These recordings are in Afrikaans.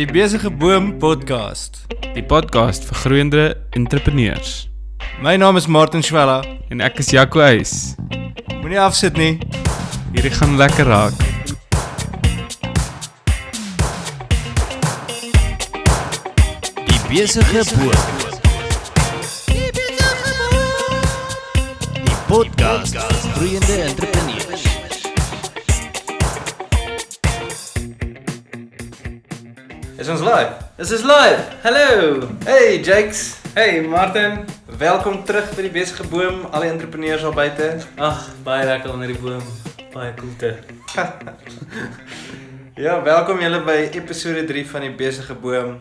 Die besige boom podcast. Die podcast vir groeiende entrepreneurs. My naam is Martin Schwella. En ek is Jaco Eis. Moenie afsit nie. Hierdie gaan lekker raak. Die besige boom. Die podcast vir groeiende entrepreneurs. Ons live? Is live. Hallo. Hey Jakes, Hey Martin. welkom terug by die besige boom, al die entrepreneurs al buite. Ag, baie lekker onder die boom. Baie koelte. Ja, welkom julle by episode 3 van die besige boom.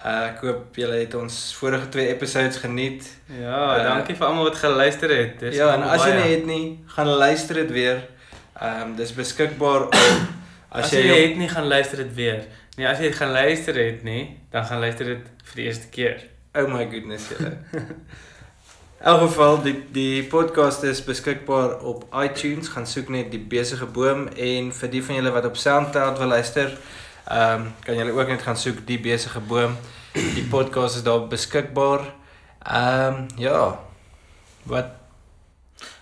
Uh, ek hoop julle het ons vorige twee episodes geniet. Ja, Eh, dankie vir almal wat geluister het. Dis ja, en as jy nie het nie, gaan luister dit weer. Ehm um, dis beskikbaar op as, as jy, jy het nie gaan luister dit weer. Nee, as jy dit gaan luister het nie, dan gaan luister dit vir die eerste keer. Oh my goodness julle. In elk geval die die podcast is beskikbaar op iTunes. Gaan soek net die besige boom en vir die van julle wat op SoundCloud wil luister, ehm um, kan julle ook net gaan soek die besige boom. Die podcast is daar beskikbaar. Ehm um, ja. Wat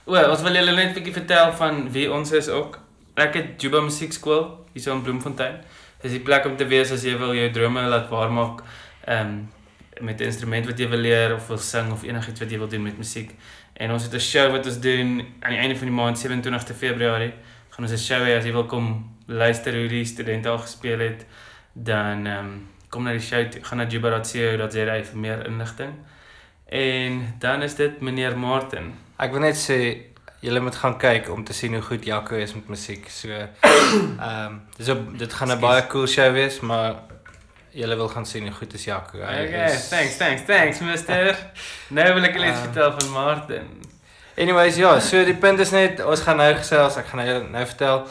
O, ons wil julle net 'n bietjie vertel van wie ons is ook. Ek het Juba Musiekskool hier so in Bloemfontein. Dis die plek om te wees as jy wil jou drome laat waarmaak. Ehm um, met 'n instrument wat jy wil leer of wil sing of enigiets wat jy wil doen met musiek. En ons het 'n show wat ons doen aan die einde van die maand 27 Februarie. Gaan ons 'n show hê as jy wil kom luister hoe die studente al gespeel het, dan ehm um, kom na die show, toe, gaan na juba.co.za vir meer inligting. En dan is dit meneer Martin. Ek wil net sê julle moet gaan kyk om te sien hoe goed Jaco is met musiek. So ehm um, dis op dit gaan 'n baie cool show wees, maar julle wil gaan sien hoe goed is Jaco. Hy Okay, is- thanks, thanks, thanks, mister. nou wil ek julle iets Ah. vertel van Martin. Anyways, ja, so die punt is net ons gaan nou gesels, ek gaan nou nou vertel.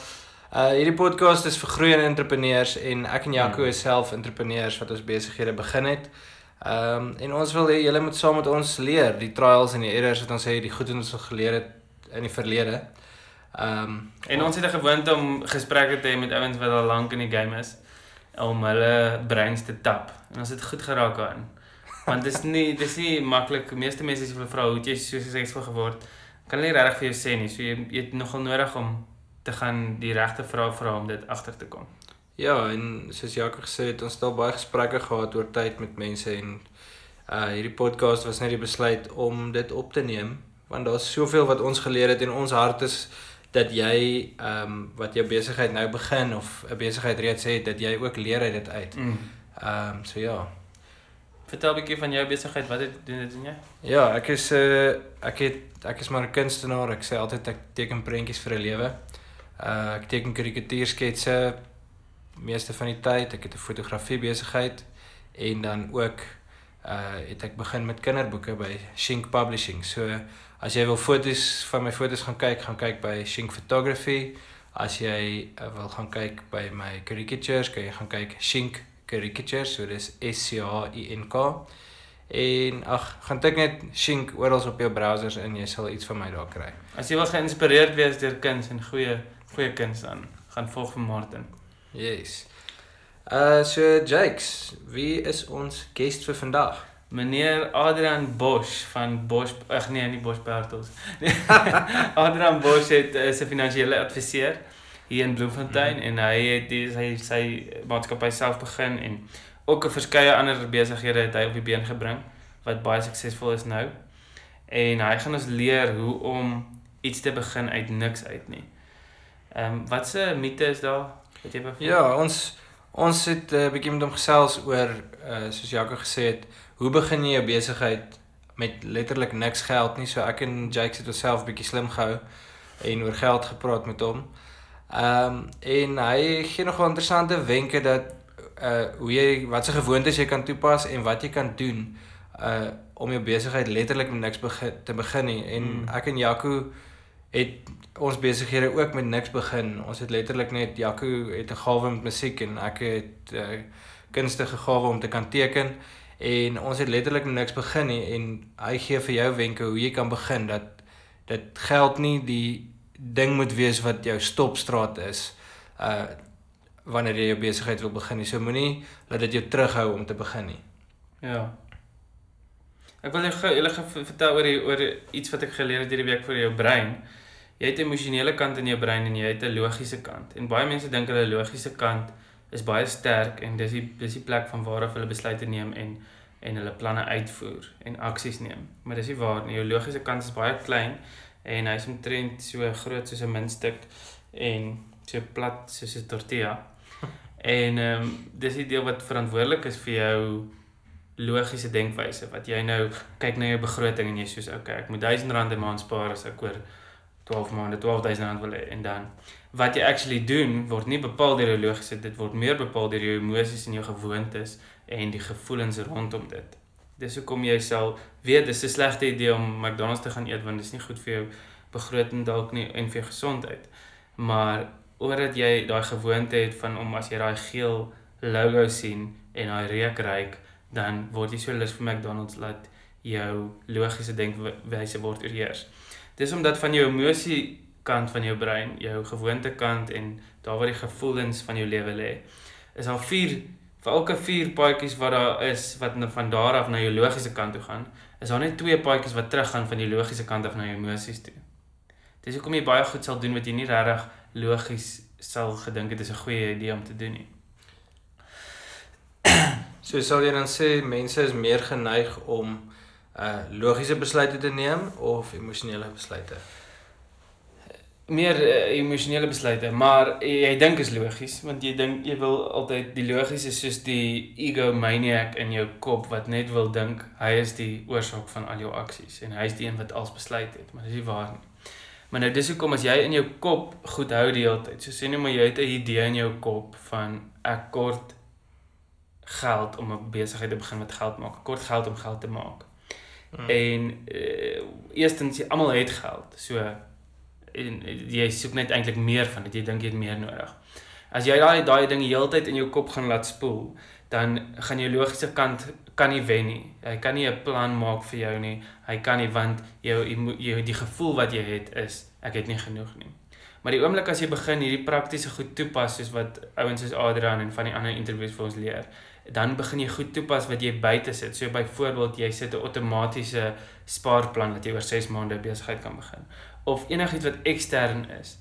Uh hierdie podcast is vir groeiende entrepreneurs en ek en Jaco Hmm. is self entrepreneurs wat ons besighede begin het. Ehm um, en ons wil hê julle moet saam met ons leer die trials en die errors wat ons het, die goed wat ons geleer het in die verlede. Ehm um, En ons het 'n gewoonte om gesprekke te hê met ouens wat al lank in die game is om hulle breins te tap. En ons het goed geraak aan. Want dis nie dis nie maklik. Die meeste mense as jy hulle vra hoe het jy so suksesvol geword, kan hulle nie regtig vir jou sê nie. So jy, jy het nogal nodig om te gaan die regte vrae vra om dit agter te kom. Ja, en soos Jaco gesê het, ons het al baie gesprekke gehad oor tyd met mense en uh hierdie podcast was net die besluit om dit op te neem want daar's soveel wat ons geleer het en ons hart is dat jy ehm um, wat jou besigheid nou begin of 'n besigheid reeds het dat jy ook leer uit dit uit. Mm. Ehm um, so ja. Vertel 'n bietjie van jou besigheid. Wat het doen dit doen jy? Ja, ek is 'n uh, ek het ek is maar 'n kunstenaar. Ek sê altyd ek teken prentjies vir 'n lewe. Uh ek teken karikatuursketse meeste van die tyd. Ek het 'n fotografie besigheid en dan ook uh het ek begin met kinderboeke by Shink Publishing. So as jy wil foto's van my foto's gaan kyk, gaan kyk by Shink Photography. As jy uh, wil gaan kyk by my caricatures, kan jy gaan kyk Shink Caricatures. So dis S C H I N K. En ag, gaan tik net Shink oral op jou browsers en jy sal iets van my daar kry. As jy wil geïnspireerd wees deur kuns en goeie goeie kuns dan gaan volg vir Martin. Yes. Uh so Jakes, wie is ons guest vir vandag? Meneer Adrian Bosch van Bosch ag nee, nie Bosch Bertels. Adrian Bosch het is 'n finansiële adviseur hier in Bloemfontein mm en hy het die, sy sy maatskappy self begin en ook 'n verskeie ander besighede het hy op die been gebring wat baie suksesvol is nou. En hy gaan ons leer hoe om iets te begin uit niks uit nie. Ehm um, wat se mite is daar? Wat jy bevind? Ja, ons ons het 'n uh, bietjie met hom gesels oor uh soos Jaco gesê het, hoe begin jy jou besigheid met letterlik niks geld nie. So ek en Jakes het onsself bietjie slim gehou en oor geld gepraat met hom. Ehm um, en hy gee nog wel interessante wenke dat uh hoe jy wat se gewoontes jy kan toepas en wat jy kan doen uh om jou besigheid letterlik met niks begin te begin nie. En Mm. ek en Jaco het ons besighede ook met niks begin. Ons het letterlik net Jaco het 'n gawe met musiek en ek het uh kunstige gawe om te kan teken en ons het letterlik niks begin nie en hy gee vir jou wenke hoe jy kan begin dat dit geld nie die ding moet wees wat jou stopstraat is. Uh wanneer jy jou besigheid wil begin nie. So moenie laat dit jou terughou om te begin nie. Ja. Ek wil jou julle vertel oor die, oor iets wat ek geleer het hierdie week vir jou brein. Jy het 'n emosionele kant in jou brein en jy het 'n logiese kant. En baie mense dink hulle logiese kant is baie sterk en dis die dis die plek van waar hulle besluite neem en en hulle planne uitvoer en aksies neem. Maar dis nie waar nie. Jou logiese kant is baie klein en hy's omtrent so groot soos 'n muntstuk en so plat soos 'n tortilla. En ehm um, dis die deel wat verantwoordelik is vir jou logiese denkwyse wat jy nou kyk na jou begroting en jy sê okay, ek moet R1000 'n maand spaar as ek oor 12 maande R12000 wil hê en dan wat jy actually doen word nie bepaal deur jou logiese dit word meer bepaal deur jou emosies en jou gewoontes en die gevoelens rondom dit. Dis hoekom jy sal weet dis 'n slegte idee om McDonald's te gaan eet want dit is nie goed vir jou begroting dalk nie en vir gesondheid. Maar omdat jy daai gewoonte het van om as jy daai geel logo sien en daai reuk ruik, dan word jy so lus vir McDonald's dat jou logiese denkwyse word oorheers. Dis omdat van jou emosie kant van jou brein, jou gewoonte kant en daar waar die gevoelens van jou lewe lê, is al vier vir elke vier paadjies wat daar is wat van daar af na jou logiese kant toe gaan, is daar net twee paadjies wat teruggaan van die logiese kant af na jou emosies toe. Dis hoekom jy baie goed sal doen wat jy nie regtig logies sal gedink het is 'n goeie idee om te doen nie. So sal jy dan sê mense is meer geneig om uh logiese besluite te neem of emosionele besluite? meer uh, emosionele besluite, maar jy dink is logies want jy dink jy wil altyd die logies is soos die ego maniac in jou kop wat net wil dink hy is die oorsaak van al jou aksies en hy is die een wat alles besluit het, maar dis nie waar nie. Maar nou dis hoekom as jy in jou kop goed hou die hele tyd. So sê net maar jy het 'n idee in jou kop van ek kort geld om 'n besigheid te begin wat geld maak. Kort geld om geld te maak. Mm. En uh, eerstens jy almal het geld. So en jy soek net eintlik meer van dit. Jy dink jy het meer nodig. As jy daai daai ding die hele tyd in jou kop gaan laat spoel, dan gaan jou logiese kant kan nie wen nie. Hy kan nie 'n plan maak vir jou nie. Hy kan nie want jou jou die gevoel wat jy het is ek het nie genoeg nie. Maar die oomblik as jy begin hierdie praktiese goed toepas soos wat ouens soos Adrian en van die ander interviews vir ons leer, dan begin jy goed toepas wat jy buite sit. So byvoorbeeld jy sit 'n outomatiese spaarplan wat jy oor 6 maande besigheid kan begin of enigiets wat ekstern is,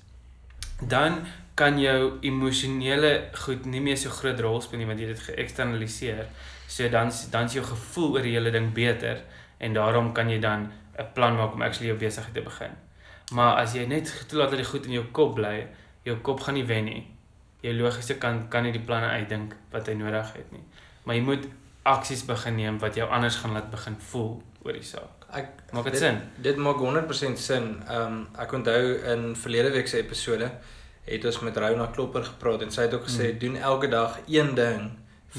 dan kan jou emosionele goed nie meer so groot rol speel nie want jy dit geëksternaliseer. So dan dan is jou gevoel oor die hele ding beter en daarom kan jy dan 'n plan maak om actually jou besigheid te begin. Maar as jy net toelaat dat dit goed in jou kop bly, jou kop gaan nie wen nie. Jou logiese kant kan nie die planne uitdink wat hy nodig het nie. Maar jy moet aksies begin neem wat jou anders gaan laat begin voel oor die saak. Ek maak dit sin. Dit maak 100% sin. Ehm um, ek onthou in verlede week se episode het ons met Rona Klopper gepraat en sy het ook gesê mm. doen elke dag een ding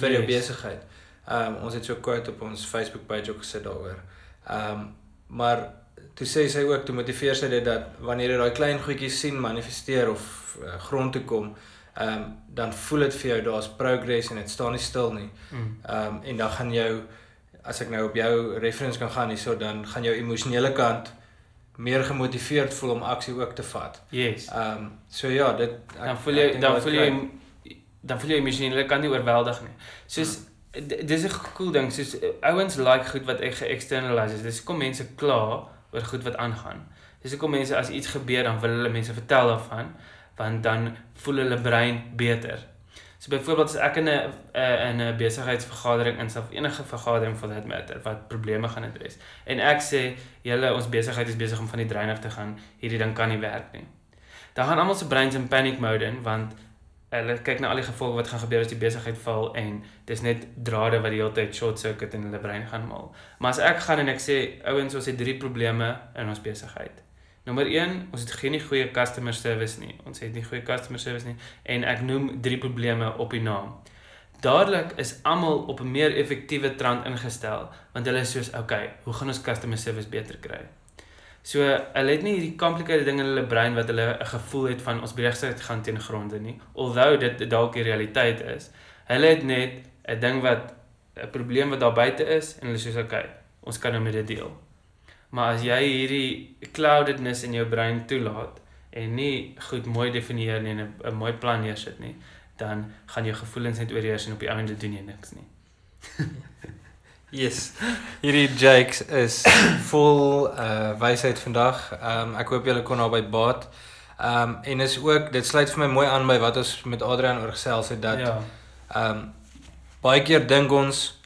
vir yes. jou besigheid. Ehm um, ons het so 'n quote op ons Facebook page ook gesit daaroor. Ehm um, maar toe sê sy ook toe motiveer sy dit dat wanneer jy daai klein goedjies sien manifesteer of uh, grond toe kom, ehm um, dan voel dit vir jou daar's progress en dit staan nie stil nie. Mm. Ehm um, en dan gaan jou as ek nou op jou reference kan gaan hierso dan gaan jou emosionele kant meer gemotiveerd voel om aksie ook te vat. Yes. Ehm um, so ja, dit ek, dan voel jy dan voel jy dan voel jy emosionele kant nie oorweldig nie. Soos hmm. dis 'n cool ding, soos ouens like goed wat ek ge-externalize. Dis kom mense kla oor goed wat aangaan. Dis hoekom mense as iets gebeur dan wil hulle mense vertel daarvan want dan voel hulle brein beter. So byvoorbeeld as ek in 'n uh, in 'n besigheidsvergadering instel of enige vergadering for that matter wat probleme gaan adres en ek sê julle ons besigheid is besig om van die drein af te gaan, hierdie ding kan nie werk nie. Dan gaan almal se breins in panic mode in want hulle kyk na al die gevolge wat gaan gebeur as die besigheid val en dis net drade wat die hele tyd short circuit in hulle brein gaan mal. Maar as ek gaan en ek sê ouens ons het drie probleme in ons besigheid. Nommer 1, ons het geen goeie customer service nie. Ons het nie goeie customer service nie en ek noem drie probleme op die naam. Dadelik is almal op 'n meer effektiewe trant ingestel want hulle is soos, okay, hoe gaan ons customer service beter kry? So, hulle het nie hierdie complicated ding in hulle brein wat hulle 'n gevoel het van ons besigheid gaan teen gronde nie, alhoewel dit dalk die realiteit is. Hulle het net 'n ding wat 'n probleem wat daar buite is en hulle sê, okay, ons kan nou met dit deel. Maar as jy hierdie cloudedness in jou brein toelaat en nie goed mooi definieer nie en 'n mooi plan neersit nie, dan gaan jou gevoelens net oorheers en op die einde doen jy niks nie. Yes. Hierdie Jakes is vol uh wysheid vandag. Ehm um, ek hoop julle kon naby baat. Ehm um, en is ook dit sluit vir my mooi aan by wat ons met Adrian oor gesels het dat ja. ehm um, baie keer dink ons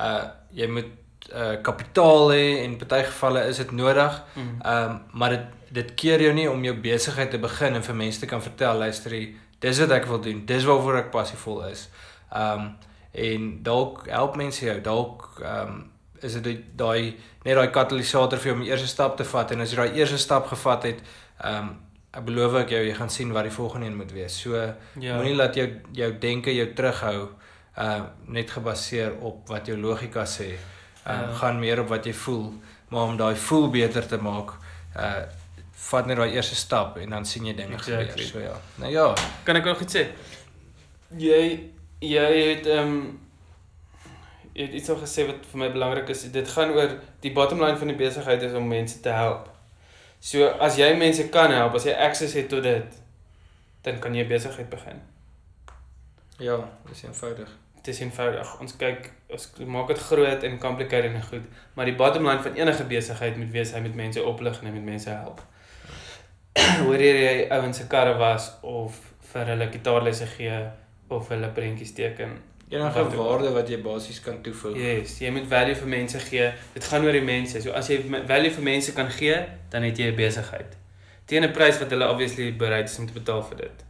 uh jy moet uh kapitaal hê en party gevalle is dit nodig. Mm. Ehm um, maar dit dit keer jou nie om jou besigheid te begin en vir mense te kan vertel luister hier dis wat ek wil doen. Dis waarvoor ek passievol is. Ehm um, en dalk help mense jou. Dalk ehm um, is dit daai net daai katalisator vir jou om die eerste stap te vat en as jy daai eerste stap gevat het, ehm um, ek beloof ek jou jy gaan sien wat die volgende een moet wees. So Ja. moenie laat jou jou denke jou terughou uh net gebaseer op wat jou logika sê. Uh Ja. gaan meer op wat jy voel, maar om daai voel beter te maak, uh vat net daai eerste stap en dan sien jy dinge Exactly. gebeur. So ja. Nou ja, Kan ek nog iets sê? Jy jy het ehm um, jy het iets al gesê wat vir my belangrik is. Dit gaan oor die bottom line van die besigheid is om mense te help. So as jy mense kan help, as jy access het tot dit, dan kan jy besigheid begin. ja, dis eenvoudig. Dit is eenvoudig. Ons kyk, ons maak dit groot en complicated en goed, maar die bottom line van enige besigheid moet wees hy moet mense oplig en hy moet mense help. Hoor jy ouens se karre was of vir hulle gitaarlesse gee of hulle prentjies teken. Enige Wat waarde wat jy basies kan toevoeg. Yes, jy moet value vir mense gee. Dit gaan oor die mense. So as jy value vir mense kan gee, dan het jy 'n besigheid. Teen 'n prys wat hulle obviously bereid is om te betaal vir dit.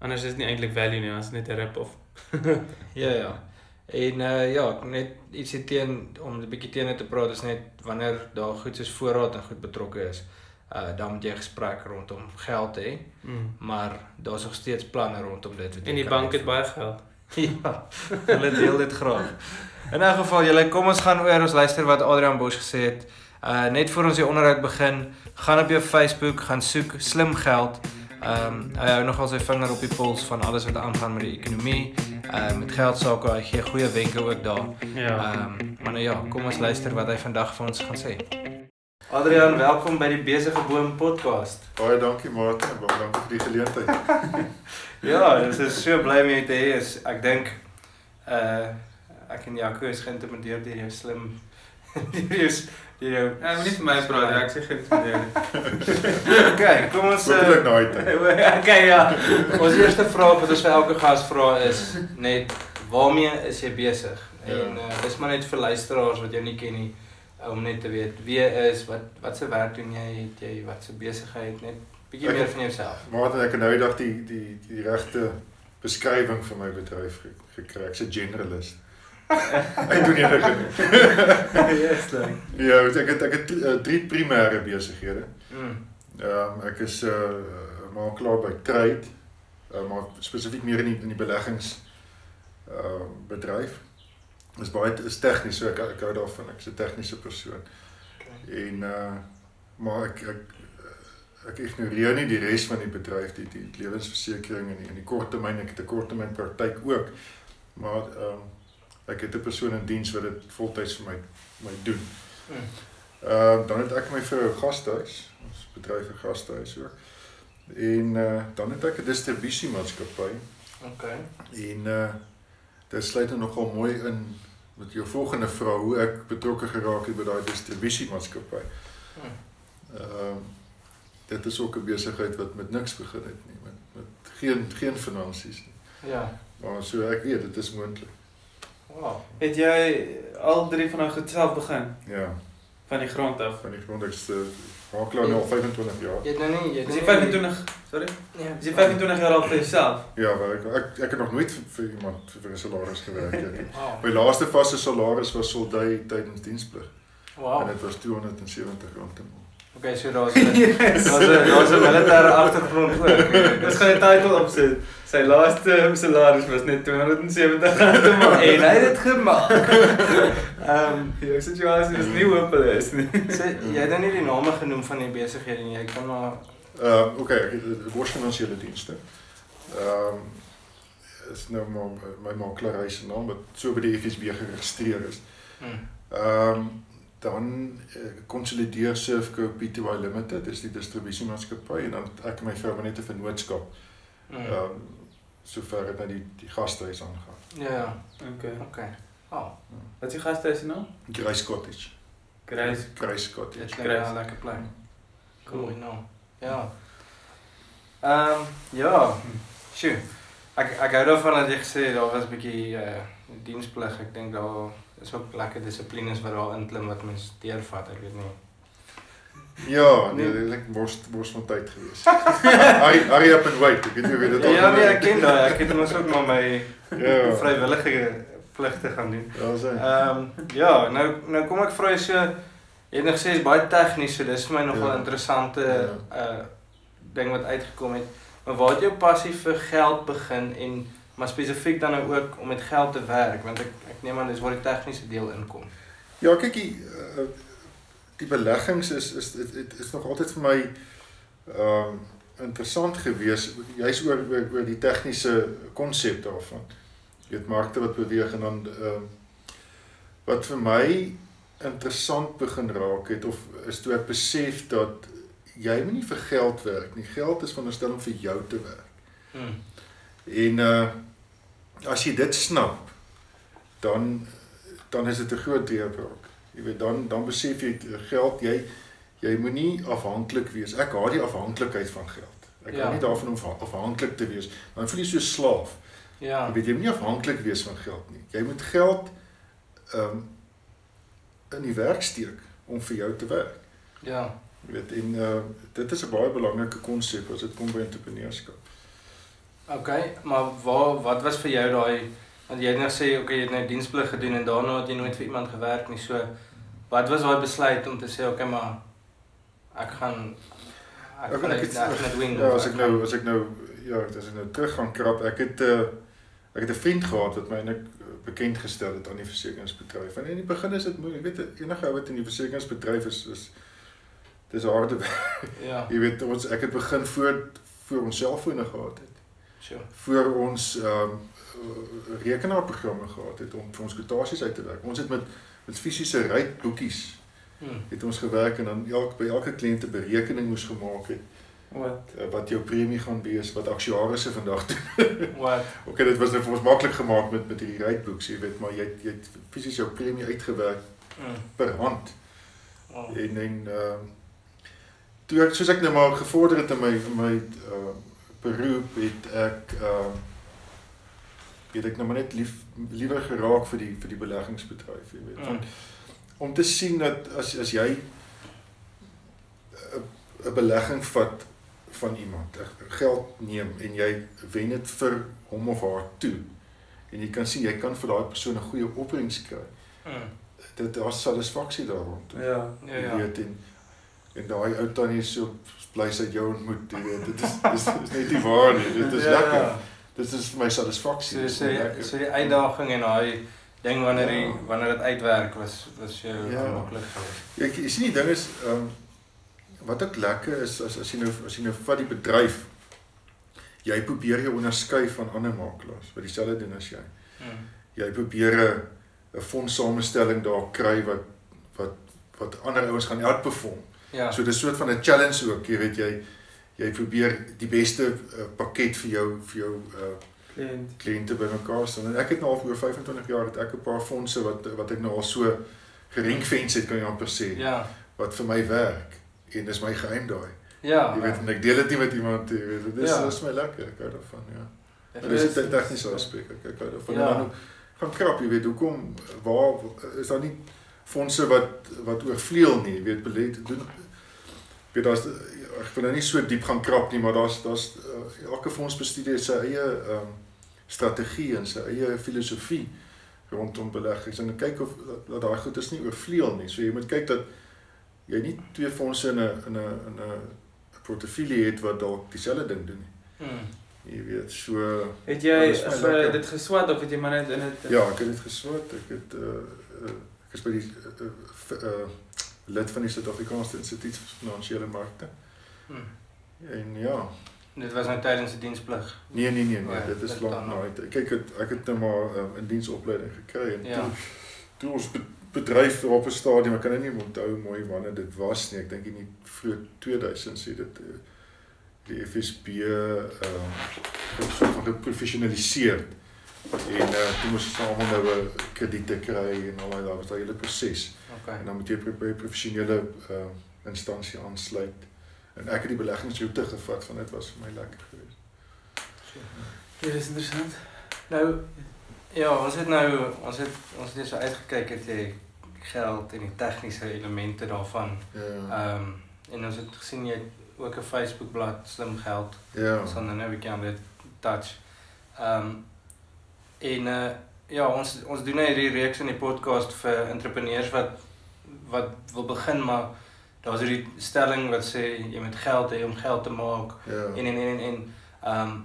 Anders is dit nie eintlik value nie, dit is net 'n rip-off. Ja ja. En uh ja, net ietsie teen om 'n bietjie teen dit te praat is net wanneer daar goed soos voorraad en goed betrokke is. Uh dan moet jy gesprek rondom geld hê, Mm. maar daar's nog steeds planne rondom dit En die bank het baie geld. Ja. Hulle deel dit graag. In 'n geval, julle kom ons gaan oor ons luister wat Adrian Bosch gesê het. Uh net voor ons die onderhoud begin, gaan op jou Facebook, gaan soek slim geld. Ehm um, hy hou nogal sy vinger op die pols van alles wat aangaan met die ekonomie, uh met geld sake, hy gee goeie wenke ook daar. Ja. Ehm maar nou ja, kom ons luister wat hy vandag vir ons gaan sê. Adrian, welkom by die Besige Boom podcast. Baie dankie Martin, en baie dankie vir die geleentheid. Ja, dis is so bly om jou te hê. Ek dink uh ek en Jaco is geïntimideer deur jou slim deur jou deur jou Ja, moenie vir my praat, ek sê geen Okay, kom uh, daai tyd. Okay, ja. Ons eerste vraag wat ons vir elke gas vra is net waarmee is jy besig? Ja. En uh, dis maar net vir luisteraars wat jou nie ken nie om net te weet wie jy is, wat wat se werk doen jy, het jy wat se besigheid, net bietjie meer van jouself. Martin, ek het nou die dag die die die regte beskrywing vir my bedryf ge- gekry. Ek's 'n generalist. Ek doen enige. yes, like. Ja, ek het ek het drie, uh, drie primêre besighede. Mm. Ehm um, ek is 'n uh, makelaar by Trade, uh, maar spesifiek meer in die in die beleggings ehm uh, bedryf. Dis baie is tegnies, so ek ek hou daarvan. Ek's 'n tegniese persoon. Okay. En uh maar ek ek ek ignoreer nie die res van die bedryf die die lewensversekering en die, en die korttermyn ek het 'n korttermyn praktyk ook. Maar ehm um, ek het 'n persoon in diens wat dit voltyds vir my my doen. Mm. Ehm uh, dan het ek my 'n gastehuis, ons bedryf 'n gastehuis ook. En uh dan het ek 'n distribusiemaatskappy Okay. en uh dit sluit nou nogal mooi in met jou volgende vraag hoe ek betrokke geraak het by daai distribusiemaatskappy. Hmm. Ehm dit is ook 'n besigheid wat met niks begin het nie, met met geen geen finansies nie. Ja. Maar so ek weet dit is moontlik. Wow. Het jy al drie van daai goed self begin Ja, van die grond af? van die grond ek's uh, makelaar nou al 25 jaar. Jy het nou nie, jy het nou nie- 25? Sorry. Ja. Is jy 25 jaar al vir jouself? Ja, maar ek ek, ek het nog nooit vir, vir iemand vir 'n salaris gewerk nie. Wow. My laaste vaste salaris was soldai tydens diensplig Wow. en dit was 270 rand 'n maand. Okay, so daar's 'n daar's 'n daar's 'n militêre agtergrond ook. Dis gaan 'n titel opsit. Sy laaste salaris was net 270 rand 'n maand. En hy het dit gemaak. Ehm, Jou situasie is nie hopeloos nie. so jy het nou nie die name genoem van die besighede nie. Jy kan maar Ehm uh, okay, ek het was finansiële dienste. Ehm um, is nou maar my makelaar se naam wat so by die FSB geregistreer is. mm. Ehm um, dan uh, konsolideer Surfco Pty Limited, dis die distribusiemaatskappy en dan ek en my vrou net 'n vennootskap. Mm. Ehm um, sover dit na die die gastehuis aangaan. Ja, Okay. okay. Oh, Wat is die gastehuis se naam? Grace Cottage. Grace. Grace Cottage. dit klink 'n lekker plek. Cool. Cool, nou. Ja. Ehm ja. Sjoe. Ek ek hou daarvan dat jy gesê het daar was 'n bietjie uh diensplig. Ek dink daar is ook lekker dissiplines wat daar inklim wat mens deurvat, ek weet nie. Ja, nee, dit lyk mos mos van tyd gewees. Hurry hurry up and wait. Ek weet nie jy dit al Ja, nee, ek ken daai. Ek het mos ook maar my. Ja. vrywillige pligte gaan doen. Ja, sê. Ehm ja, nou nou kom ek vra jy so jy het nog gesê is baie tegnies, so dis vir my nogal Ja. interessante Ja. uh ding wat uitgekom het. Maar waar het jou passie vir geld begin en maar spesifiek dan nou ook om met geld te werk want ek ek neem aan dis waar die tegniese deel inkom. Ja, kyk die uh, die beleggings is is dit dit is nog altyd vir my ehm um, interessant gewees. Jy's oor, oor oor die tegniese konsep daarvan. Jy weet markte wat beweeg en dan ehm um, wat vir my interessant begin raak het of is toe ek besef dat jy moet nie vir geld werk nie. Geld is veronderstel om vir jou te werk. Hmm. En uh as jy dit snap, dan dan is dit 'n groot deurbraak. Jy weet dan dan besef jy eh, geld jy jy moenie afhanklik wees. Ek haat die afhanklikheid van geld. Ek Ja. hou nie daarvan om afha- afhanklik te wees. Dan voel jy so slaaf. Ja. Jy weet jy moet nie afhanklik wees van geld nie. Jy moet geld ehm um, in die werk steek om vir jou te werk. Ja. Jy weet en uh dit is 'n baie belangrike konsep as dit kom by entrepreneurskap. Okay, maar waar wat was vir jou daai want jy het nou gesê okay, jy het nou diensplig gedoen en daarna het jy nooit vir iemand gewerk nie. So wat was daai besluit om te sê okay, maar ek gaan ek Ek- gaan ek net ek gaan dit wing. Ja, as ek nou as ek nou ja, as ek nou terug gaan krap, ek het 'n uh, ek het 'n vriend gehad wat my eintlik bekend gestel het aan die versekeringsbedryf. En in die begin is dit moeilik. Jy weet enige ou wat in die versekeringsbedryf is is dis harde werk. Ja, Jy weet ons ek het begin voor voor ons selfone gehad het. sure. Voor ons ehm um, rekenaarprogramme gehad het om vir ons kwotasies uit te werk. Ons het met met fisiese ryboekies Hmm. het ons gewerk en dan elke by elke kliënt 'n berekening moes gemaak het Wat? uh, wat jou premie gaan wees, wat aktuariërs vandag doen. Wat? Okay, dit was nou vir ons maklik gemaak met met hierdie ryboeks, jy weet, maar jy het, jy het fisies jou premie uitgewerk Hmm. per hand. Oh. En en ehm toe ek soos ek nou maar gevorder het in my in my uh beroep het ek ehm weet ek nou maar net lief liewer geraak vir die vir die beleggingsbedryf, jy weet. Want om te sien dat as as jy 'n 'n belegging vat van iemand, eh, geld neem en jy wen dit vir hom of haar toe en jy kan sien jy kan vir daai persoon 'n goeie opbrengs kry. Hmm. Dit daar's satisfaksie daar rond. Ja. Ja, Jy ja. weet en en daai ou tannie so bly sy jou ontmoet, jy weet. Dit is dis is net nie waar nie. Dit is Ja, lekker. ja. Dit is vir my satisfaksie. So is so die uitdaging en daai ding wanneer die Ja. wanneer dit uitwerk was was jou Ja. maklik geweest. Ek sien die ding is ehm um, wat ook lekker is as as jy nou as jy nou vat die bedryf jy probeer jou onderskei van ander makelaars wat dieselfde doen as jy. Hmm. Jy probeer 'n 'n fondssamestelling daar kry wat wat wat ander ouens gaan outperform. Ja. So dis 'n soort van 'n challenge ook, jy weet jy jy probeer die beste uh, pakket vir jou vir jou uh Kliënt. kliënte bymekaar stel. En ek het nou al oor 25 jaar het ek 'n paar fondse wat wat ek nou al so geringfence het kan jy amper sê Ja. wat vir my werk en dis my geheim daai. Ja. Jy weet en ek deel dit nie met iemand nie, jy weet. Dit is Ja. dis my lekker, ek hou daarvan, ja. Maar dis weet- net tegniese aspek, ek ek hou daarvan. Ja. Dan gaan krap, jy weet, hoekom waar is daar nie fondse wat wat oorvleuel nie, jy weet, belê doen weet daar's ek wil nou nie so diep gaan krap nie, maar daar's daar's uh, elke fondsbestuurder het sy eie ehm um, strategie en sy eie filosofie rondom beleggings en kyk of dat, dat daai goed is nie oorvleuel nie. So jy moet kyk dat jy nie twee fondse in 'n in 'n in 'n portefeulje het wat dalk dieselfde ding doen nie. Hmm. Jy weet, so Het jy uh, lekker. dit geswat of het jy maar net in dit ja, ek het dit geswat. Ek het uh, uh ek is by die uh, uh, uh lid van die Suid-Afrikaanse Instituut vir Finansiële Markte. Hmm. En ja, Dit was nou tydens die diensplig. Nee nee nee, nee Ja, dit is lank na. Kyk het, ek het nou maar um, 'n diensopleiding gekry en Ja. toe toe ons be bedryf op 'n stadium, ek kan nou nie onthou mooi wanneer dit was nie. Ek dink in die vroeg 2000s het dit uh, die FSB ehm uh, so van geprofessionaliseer. En uh toe moes ons almal nou 'n krediete kry en al daai daar was daai hele proses. Okay. En dan moet jy by 'n professionele uh, instansie aansluit. En ek het die beleggingsroete gevat van dit was vir my lekker geweest. Dit is interessant. Nou ja, ons het nou ons het ons het net so uitgekyk het jy geld en die tegniese elemente daarvan. Ja. Ehm um, en ons het gesien jy het ook 'n Facebook bladsy slim geld. Ja. Ons gaan nou net 'n bietjie aan dit touch. Ehm um, en uh ja, ons ons doen nou hierdie reeks in die podcast vir entrepreneurs wat wat wil begin maar daar's hierdie stelling wat sê jy moet geld hê om geld te maak Ja. en en en en en ehm um,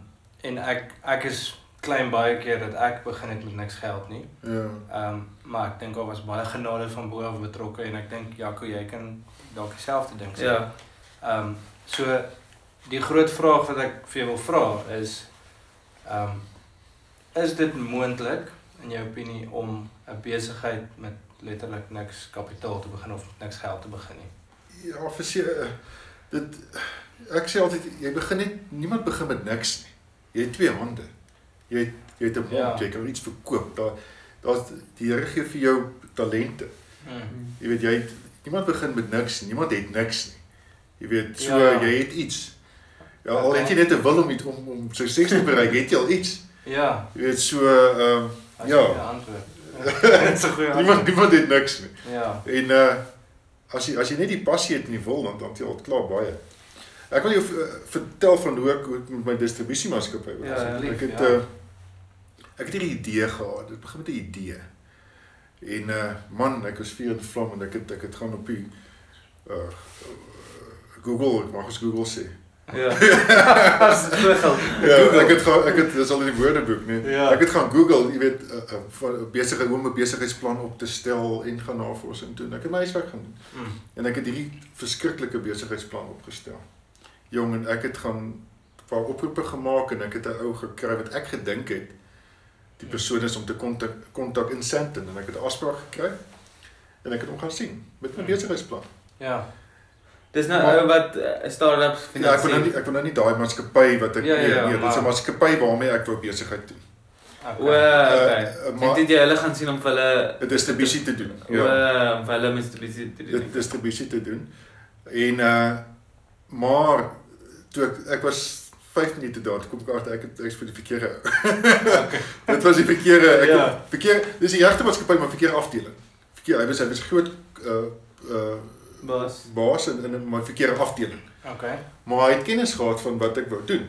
en ek ek is klein baie keer dat ek begin het met niks geld nie. Ja. Ehm um, maar ek dink daar was baie genade van bo af betrokke en ek dink Jaco jy kan dalk dieselfde ding sê. Ja. Ehm um, so die groot vraag wat ek vir jou wil vra is ehm um, is dit moontlik in jou opinie om 'n besigheid met letterlik niks kapitaal te begin of niks geld te begin nie? Ja, verseker dit ek sê altyd jy begin net niemand begin met niks nie. Jy het twee hande. Jy het jy het 'n mond, Ja. jy kan iets verkoop. Daar daar's die Here gee vir jou talente. Mm. Jy weet jy het niemand begin met niks nie. Niemand het niks nie. Jy weet so Ja. jy het iets. Ja, al het jy net 'n wil om iets om om sukses te bereik, het jy al iets. Ja, Jy weet so ehm um, as Ja. Jy 'n antwoord. Dit is 'n goeie niemand niemand het niks nie. Ja. En uh as jy as jy net die passie het en die wil dan dan het jy al klaar baie. Ek wil jou uh, vertel van hoe ek, hoe ek met my distribusiemaatskappy was. Ja, asseblief, ek het ja. uh ek het hierdie idee gehad. Dit begin met 'n idee. En uh man, ek was vuur en vlam en ek het ek het gaan op die uh Google, ek mag ons Google sê. Ja. As dit geld. Ja, ek het gaan ek het dis al in die woordeboek, nee. Ja. Ek het gaan Google, jy weet, 'n uh, uh, van besigheid hoe om 'n besigheidsplan op te stel en gaan navorsing doen. Ek het my huiswerk gaan doen. Mm. En ek het hierdie verskriklike besigheidsplan opgestel. Jong en ek het gaan 'n paar oproepe gemaak en ek het 'n ou gekry wat ek gedink het die persoon is om te kontak kontak in Sandton en ek het 'n afspraak gekry en ek het hom gaan sien met my Hmm. besigheidsplan. Ja. Dis nou ou wat uh, startups Ja, ek wil nou nie ek wil nou nie daai maatskappy wat ek Ja, ja, ja, nee, nee, dit is 'n maar- maatskappy waarmee ek wou besigheid doen. O, Okay. okay. Uh, maar- dink jy hulle gaan sien om hulle 'n distribusie te doen. o, om hulle distribusie te doen. dit distribusie te doen. En uh maar toe ek ek was 5 minute daar, toe kom ek agter ek het ek's vir die verkeerde. Okay. dit was die verkeerde ek Ja. ja. verkeer dis die regte maatskappy maar verkeerde afdeling. Verkeer hy was hy was groot uh uh Bas. baas in in my verkeerde afdeling. Okay. Maar hy het kennis gehad van wat ek wou doen.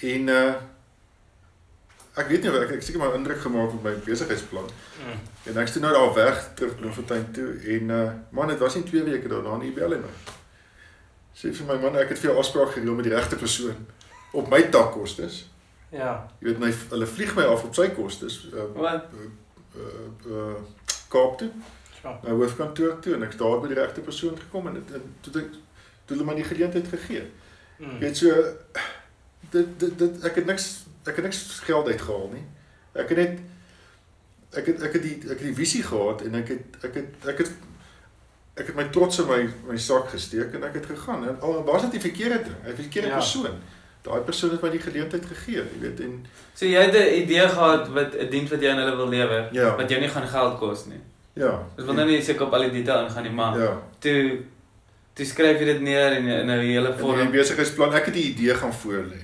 En uh ek weet nie ek ek het seker maar indruk gemaak met my besigheidsplan. Mm. En ek's toe nou daar weg terug Bloemfontein toe en uh man dit was nie 2 weke daarna nie bel hy my. Sê vir my man ek het vir jou afspraak gereël met die regte persoon op my takkostes. Ja. Jy weet my hulle vlieg my af op sy kostes uh, Wat? uh uh Kaap toe, So. na hoofkantoor toe en ek's daar by die regte persoon gekom en dit en toe ek toe hulle my die geleentheid gegee. Jy Mm. weet so dit dit dit ek het niks ek het niks geld uitgehaal nie. Ek het net ek het ek het die ek het die visie gehad en ek het ek het ek het ek het my trots in my my sak gesteek en ek het gegaan en al was dit die verkeerde ding, 'n verkeerde Ja. ja. persoon. Daai persoon het my die geleentheid gegee, jy weet en So jy het 'n idee gehad wat 'n diens wat jy aan hulle wil lewer ja. wat jou nie gaan geld kos nie. Ja. Ons wil nou nie seker op al die detail ingaan nie, maar ja. toe toe skryf jy dit neer in 'n in 'n hele En die vorm. besigheidsplan, ek het die idee gaan voorlê.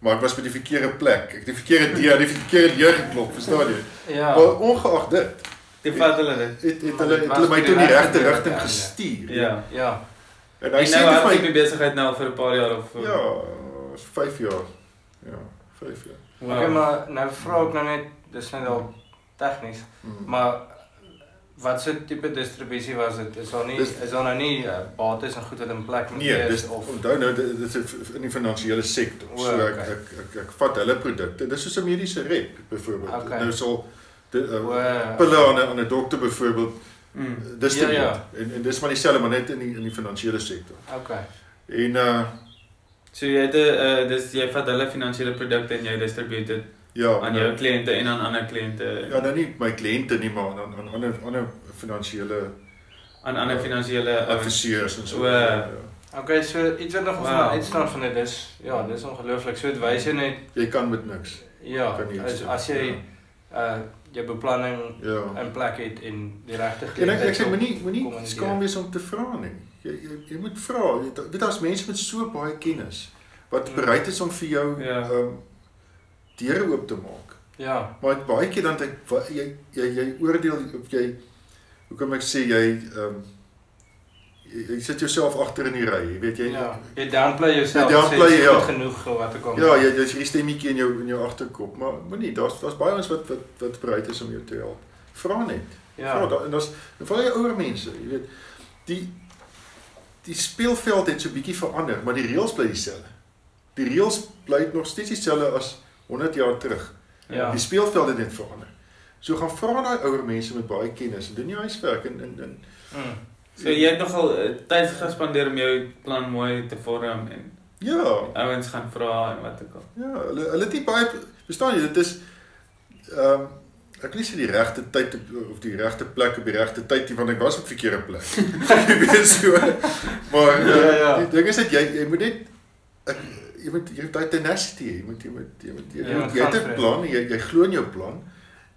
Maar ek was by die verkeerde plek. Ek het die verkeerde deur, die verkeerde deur geklop, verstaan jy? Ja. Maar ongeag dit, Toe vat hulle dit. het, het Maar hulle dit het hulle my die toe in die regte rigting ja, ja. gestuur. Ja. Ja. En hy En sê nou vir my die besigheid nou al vir 'n paar jaar of ja, is 5 jaar. Ja, 5 jaar. Wow. Okay, maar nou vra ek nou net dis net al tegnies, Mm. maar wat so tipe distribusie was dit? Is daar nie Dis- is daar nou nie uh, bates en goed wat in plek moet Nee, wees dis of onthou nou dit is in die finansiële sektor. O, So ek okay. ek ek, ek vat hulle produkte. Dis soos 'n mediese rep byvoorbeeld. Okay. Nou sal dit O, uh, pille aan 'n aan 'n dokter byvoorbeeld Mm. distribueer. Ja, En en dis maar dieselfde maar net in die in die finansiële sektor. Okay. En uh So jy het 'n uh, dis jy vat hulle finansiële produkte en jy distribueer dit ja, aan nou- jou kliënte en aan ander kliënte. Ja, nou nie my kliënte nie, maar aan aan ander ander finansiële aan ander finansiële ouens. adviseurs en so. O, Ja, Okay, so iets wat nog my Wow. uitstaan van dit is, ja, dis ongelooflik. So dit wys jy net Jy kan met niks. ja, as as jy uh jou beplanning Ja. in plek het en die regte En ek ek sê moenie moenie skaam wees om te vra nie. Jy jy, jy moet vra. Jy weet daar's mense met so baie kennis wat Mm. bereid is om vir jou Ja. ehm um, deure oop te maak. Ja, Maar baie keer dan dink jy jy jy oordeel of jy hoe kan ek sê jy ehm um, jy, jy sit jouself agter in die ry, jy weet jy ja. Jy downplay jouself. Jy downplay, sê, ja. Genoeg wat ek kom. Ja, jy jy's hierdie stemmetjie in jou in jou agterkop, maar moenie daar's daar's baie ons wat wat wat bereid is om jou te help. Vra net. Ja, da, en daar's veral jy ouer mense, jy weet, die die speelveld het so bietjie verander, maar die reëls bly dieselfde. Die reëls bly nog steeds dieselfde as 100 jaar terug. Ja. Die speelveld het net verander. So gaan vra daai ouer mense met baie kennis en doen jou huiswerk en en en Mm. So jy het nogal uh, tyd gespandeer om jou plan mooi te vorm en ja, ouens gaan vra en wat ook al. ja, hulle hulle het nie baie verstaan jy, dit is ehm um, ek sê die regte tyd op- of die regte plek op die regte tyd nie want ek was op verkeerde plek. jy weet so. Maar Ja, ja, ja. die ding is dat jy jy moet net ek, jy moet jy moet daai tenacity hê. Jy moet jy moet jy moet jy, Ja, jy, moet, jy het 'n plan, jy jy glo in jou plan.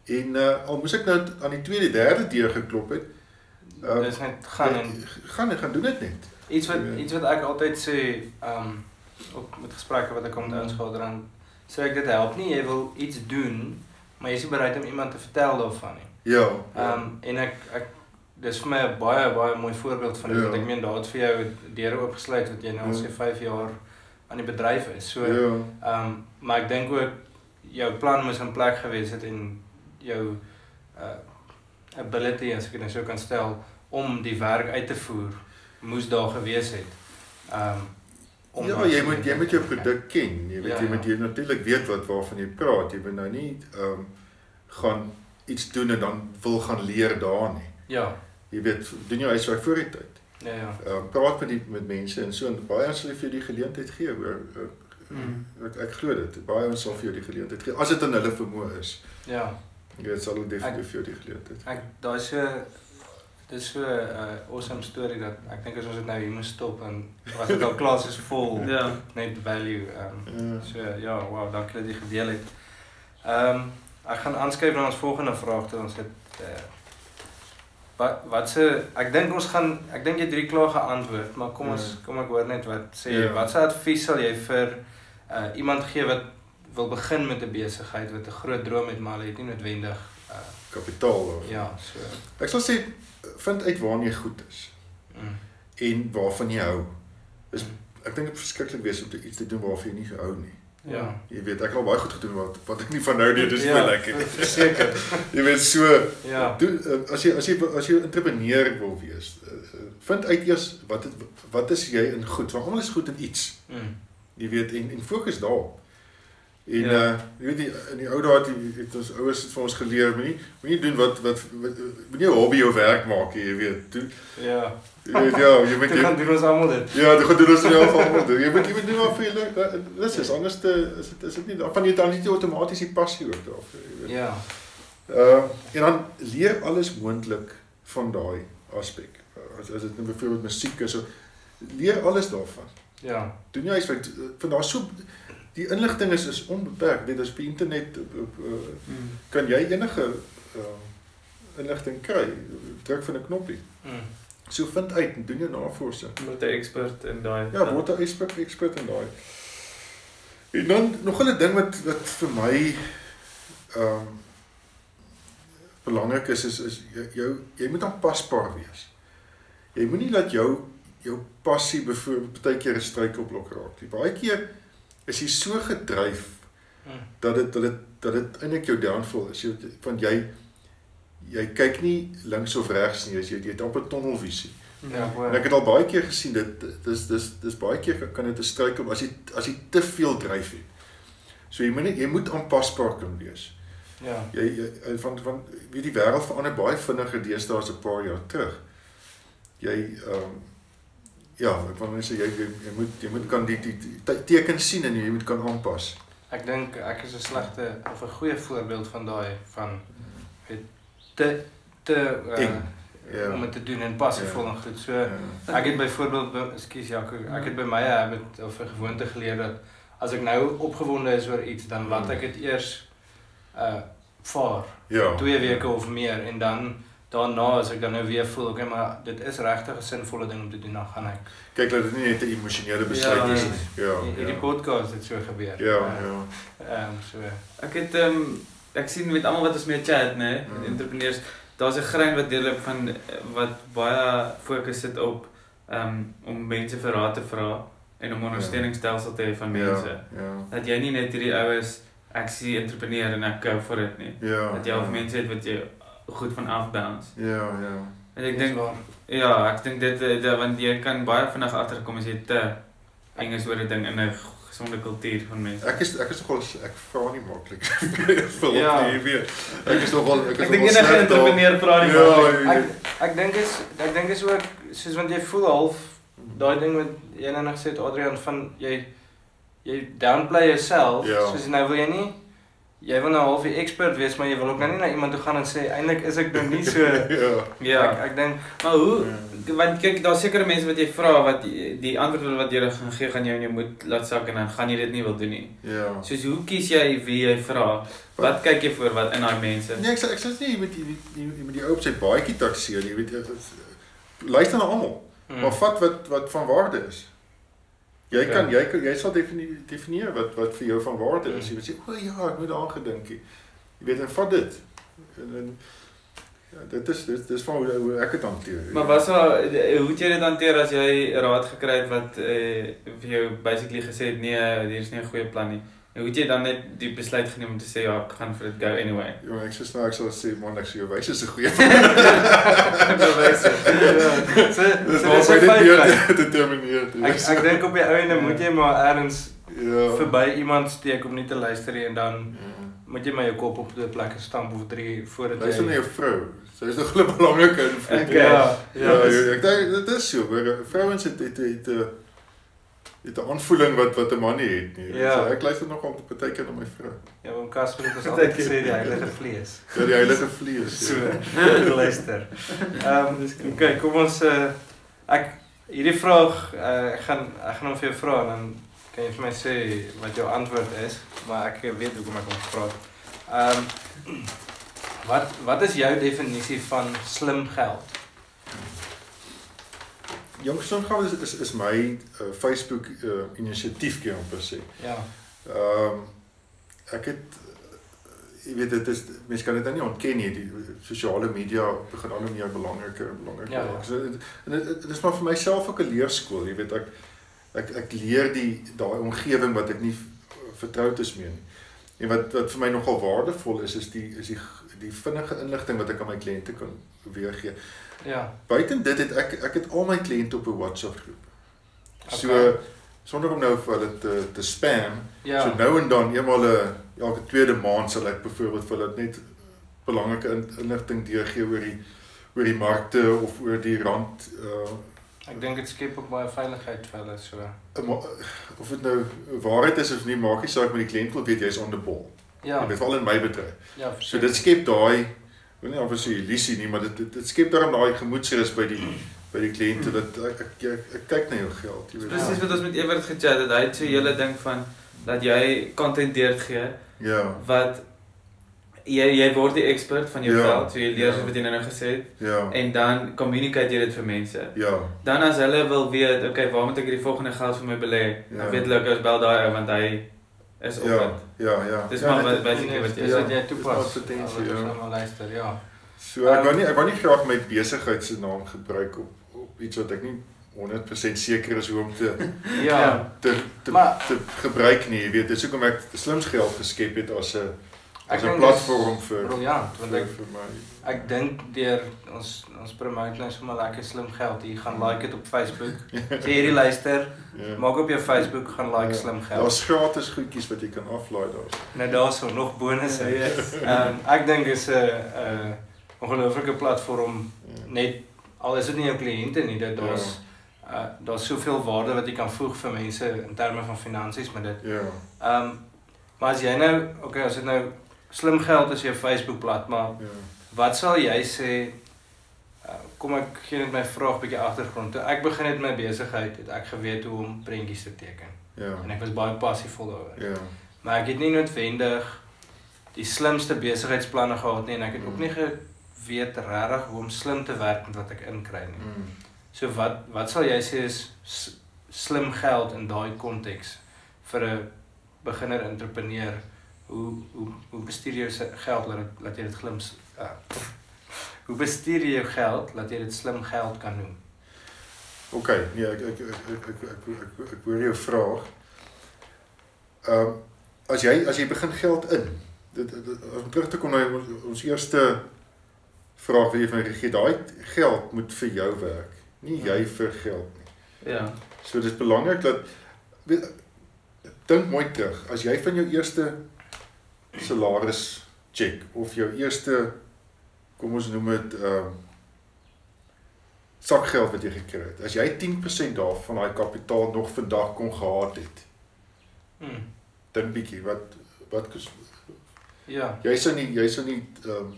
En uh, al moes ek nou aan die tweede, derde deur geklop het. ehm, Dis net gaan en gaan en gaan doen dit net. iets wat Ja. iets wat ek altyd sê, um ook met gesprekke wat ek kom met ouens gehad dan sê ek dit help nie jy wil iets doen, maar jy is nie bereid om iemand te vertel daarvan nie. Ja. ja. Um en ek ek dis vir my 'n baie baie mooi voorbeeld van dit Ja. want ek meen daar het vir jou deure oopgesluit wat jy nou al Ja. sê 5 jaar aan die bedryf is. So ja. um maar ek dink ook jou plan moes in plek gewees het en jou uh ability as ek dit nou so kan stel om die werk uit te voer moes daar gewees het. Um om Ja, jy moet jy moet jou produk ken. Jy weet Ja, jy ja. moet jy natuurlik weet wat waarvan jy praat. Jy moet nou nie ehm um, gaan iets doen en dan wil gaan leer daar nie. Ja, Jy weet doen jou huiswerk voor die tyd. Ja ja. Um, praat met die met mense en so en baie ons sal vir jou die geleentheid gee hoor. Ek, Mm. ek, ek glo dit. Baie ons sal vir jou die geleentheid gee as dit in hulle vermoë is. Ja. Jy weet sal hulle definitief vir jou die geleentheid. Ek daai so dis so 'n uh, awesome storie dat ek dink as ons dit nou hier moet stop en was dit al klaar soos vol Ja. net value um Ja. So ja, wow, dankie dat jy gedeel het. Ehm um, ek gaan aanskuif na ons volgende vraag toe ons het uh, wat wat se ek dink ons gaan ek dink jy het drie klaar geantwoord, maar kom ons Ja. kom ek hoor net wat sê jy. Ja. Wat se advies sal jy vir uh, iemand gee wat wil begin met 'n besigheid wat 'n groot droom het maar hulle het nie noodwendig uh, Kapitaal of. ja, so Ek sal sê vind uit waarna jy goed is mm, en waarvan jy hou. Dis Mm. ek dink dit is verskriklik wees om te iets te doen waarvan jy nie gehou nie. Ja. Jy weet, ek al baie goed gedoen wat wat ek nie van nou nie, dis Ja, baie lekker. verseker. jy weet so, Ja. doen uh, as jy as jy as jy 'n entrepreneur wil wees, uh, uh, vind uit eers wat het, wat is jy in goed? Want almal is goed in iets. Mm, Jy weet en en fokus daarop. En Ja. ja. uh jy weet die, in die ou dae het, het ons ouers het vir ons geleer, moenie moenie doen wat wat, wat moenie 'n hobby jou werk maak, jy weet. Doen ja. Jy weet ja, jy moet Dit jy, gaan doen ons almal dit. Ja, dit gaan doen ons wel van. Jy moet jy moet doen wat vir leuk. Dis is anders te is dit is dit nie van jy dan nie outomaties die passie ook daarvoor, jy weet. Ja. Uh en dan leer alles moontlik van daai aspek. As as dit nou byvoorbeeld musiek is, so leer alles daarvan. Ja. Doen jy huiswerk van daar so die inligting is is onbeperk. Dit is op die internet op, op, uh, kan jy enige uh inligting kry. Druk van 'n knoppie. Mm. So vind uit en doen jou navorsing. Word 'n expert in daai. Ja, word 'n expert expert in daai. En dan nog 'n ding wat wat vir my ehm um, belangrik is is is jou jy moet aanpasbaar wees. Jy moenie laat jou jou passie byvoorbeeld baie keer 'n struikelblok raak nie. Baie keer is jy so gedryf Mm. dat dit dat dit dat dit eintlik jou downfall is. Jy want jy jy kyk nie links of regs nie. Jy jy het amper tunnelvisie. Ja, En hoor. ek het al baie keer gesien dit dis dis dis baie keer kan dit 'n struikel as jy as jy te veel dryf het. So jy moet nie- jy moet aanpasbaar kan wees. Ja. Jy, jy van van weet die wêreld verander baie vinniger deesdae as 'n paar jaar terug. Jy ehm um, ja, ek wil net sê jy, jy jy moet jy moet kan die die, die te- tekens sien en jy moet kan aanpas. Ek dink ek is 'n slegte of 'n goeie voorbeeld van daai van weet te te uh. Ja. om dit te doen en passievol Ja. en goed. So Ja. ek het byvoorbeeld by- ekskuus Jaco, ek het by my habit of 'n gewoonte geleer dat as ek nou opgewonde is oor iets, dan laat ek dit eers uh vaar. Ja. 2 weke of meer en dan daarna as ek dan nou weer voel, okay, maar dit is regtig 'n sinvolle ding om te doen, dan gaan ek. Kyk dat dit nie net 'n emosionele besluit Ja, is nee. nie. Ja. In hierdie Ja. podcast het so gebeur. Ja, Uh, ja. Ehm so Ek het ehm um, ek sien met almal wat ons mee chat, nê, nee, Mm. entrepreneurs, daar's 'n grein wat deurloop van eh, wat baie fokus sit op um, om mense vir raad te vra en om 'n ondersteuningsstelsel te hê van mense. Ja. Ja. Dat jy nie net hierdie oues ek sien entrepreneur en ek go vir dit nie. Ja. Dat jy al ja. mense het wat jy goed van afbounce. Ja, ja. En ek dink ja, ek dink dit eh, dit- want jy kan baie vinnig agterkom as jy te eng is oor 'n ding in 'n gesonde kultuur van mense. Ek is ek is nogal ek vra nie maklik vir Ja. ja. nie weet. Ek is nogal ek is Ek dink nogal enige entrepreneur vra nie Ja, maklik. Ek ek dink is ek dink is ook soos want jy voel half daai ding wat jy nou gesê het Adrian van jy jy downplay jouself Ja. soos nou wil jy nie jy wil nou half die expert wees maar jy wil ook nou nie na iemand toe gaan en sê eintlik is ek nou nie so ja. Ja. ek ek dink Maar hoe Ja. want kyk daar's sekere mense wat jy vra wat die, die antwoord wat jy gaan gee gaan jou in jou moed laat sak en dan gaan jy dit nie wil doen nie. Ja. Soos hoe kies jy wie jy vra? Wat kyk jy voor wat in daai mense? Nee, ek sê ek sê nie jy moet jy moet- jy moet die ou op sy baadjie takseer, jy weet jy luister na almal. hmm. Maar vat wat wat van waarde is. Jy kan jy kan jy sal definieer definieer wat wat vir jou van waarde is. Mm. Jy moet sê, "O ja, ek moet daaraan gedink het." Jy weet en vat dit. En en ja, dit is dit dis van hoe, hoe ek dit hanteer. Maar was daar hoe het jy dit hanteer as jy raad gekry het wat eh vir jou basically gesê het nee, hier is nie 'n goeie plan nie. Hoe het jy dan net die besluit geneem om te sê ja, ek gaan vir dit go anyway? Ja, ek sê nou ek sal sê man ek sê jou wyse is 'n goeie. Ja, so Dis dis vir 'n dit weer like, te determineer. Ek ek dink op die ou ende moet jy maar ergens ja. verby iemand steek om nie te luister nie en dan Ja. moet jy maar jou kop op 'n plek stamp of drie voordat jy Luister na jou vrou. Sy is nog 'n belangrike invloed. Okay. Ja, Ja, ja, ja, ek dink dit is so. Vrouens het het het 'n het 'n aanvoeling wat wat 'n man nie het nie. Ja. So ek luister nogal baie keer na my vrou. Ja, oom Casper het ons altyd gesê die heilige vlees. Ja, die heilige vlees. So, ja. luister. Ehm um, okay, kom ons uh ek hierdie vraag uh, ek gaan ek gaan hom vir jou vra en dan kan jy vir my sê wat jou antwoord is, maar ek weet hoekom ek hom vra. Ehm um, wat wat is jou definisie van slim geld? Jongson gaan is, is is my uh, Facebook uh, inisiatief kan op sê. Ja. Ehm ek het uh, jy weet dit is mense kan dit nou nie ontken nie die sosiale media begin al hoe meer belangriker en belangriker Ja, ja. So dit dit, dit is maar vir myself ook 'n leerskool, jy weet ek ek ek leer die daai omgewing wat ek nie vertroud is mee nie. En wat wat vir my nogal waardevol is is die is die die vinnige inligting wat ek aan my kliënte kan weergee. Ja. Buiten dit het ek ek het al my kliënte op 'n WhatsApp groep. So Okay. sonder om nou vir hulle te te spam, Ja. so nou en dan eenmal 'n elke tweede maand sal ek byvoorbeeld vir hulle net belangrike in, inligting deurgee oor die oor die markte of oor die rand uh Ek dink dit skep ook baie veiligheid vir hulle so. ma- of dit nou waarheid is of nie maak nie saak met die kliënt wil weet jy's on the ball. Ja. Jy weet veral in my bedryf. Ja, So dit skep daai ek wil nie of as 'n illusie nie, maar dit dit, dit skep daarom daai gemoedsrus by die by die kliënte dat ek ek, ek, ek kyk na jou geld, jy weet. Presies wat ons met Evert gechat het. Hy het so 'n hele ding van dat jy content deur gee Ja, wat jy jy word die expert van jou Ja, veld, so jy leer ja. wat jy nou gesê het ja, en dan communicate jy dit vir mense. ja. Dan as hulle wil weet, okay, waar moet ek hierdie volgende geld vir my belê? Ja. Dan weet hulle ek bel daai ou want hy is op Ja, dit. ja, ja. Dis ja, maar wat- basically wat jy ja, wat jy toepas. advertensie, Ja, luister, ja. So ek Ehm, wou nie ek wou nie graag my besigheid se naam gebruik op op iets wat ek nie 100% seker is hoe om te Ja. te te, Maar- te gebruik nie. Jy weet, dis hoekom ek slims geld geskep het as 'n Ek as 'n platform vir briljant want ek vir my. ek dink deur ons ons promote nou sommer lekker slim geld. Jy gaan like dit op Facebook. Sê hierdie luister, Ja. maak op jou Facebook gaan like Ja. slim geld. Daar's gratis goedjies wat jy kan aflaai daar. Nou daarso nog bonusse. Ja, yes. Ehm ek dink is 'n 'n ongelooflike platform Ja. net al is dit nie jou kliënte nie, dit daar's uh daar's soveel waarde wat jy kan voeg vir mense in terme van finansies met dit. Ja. Ehm maar as jy nou, okay, as dit nou slim geld is jou Facebook blad, maar Ja. wat sal jy sê Uh, kom ek gee net my vraag bietjie agtergrond. Toe ek begin het met my besigheid, het ek geweet hoe om prentjies te teken Ja. en ek was baie passievol daaroor. Ja. Maar ek het nie noodwendig die slimste besigheidsplanne gehad nie en ek het ook Mm. nie geweet regtig hoe om slim te werk met wat ek inkry nie. Mm. So wat wat sal jy sê is slim geld in daai konteks vir 'n beginner entrepreneur? Hoe hoe hoe bestuur jy jou se- geld laat dit laat jy dit glim s- uh, Hoe bestuur jy jou geld laat jy dit slim geld kan noem? OK, nee, ek ek ek ek ek ek, ek, ek hoor jou vraag. Ehm um, as jy as jy begin geld in, dit, dit om terug te kom na ons, ons eerste vraag wat jy van gegee, daai geld moet vir jou werk, nie jy vir geld nie. Ja. So dis belangrik dat weet, dink mooi terug. As jy van jou eerste salaris check of jou eerste kom ons noem dit ehm um, sakgeld wat jy gekry het. As jy 10% daarvan daai kapitaal nog vandag kon gehad het, Hmm. dink bietjie wat wat kos Ja. jy sou nie jy sou nie ehm um,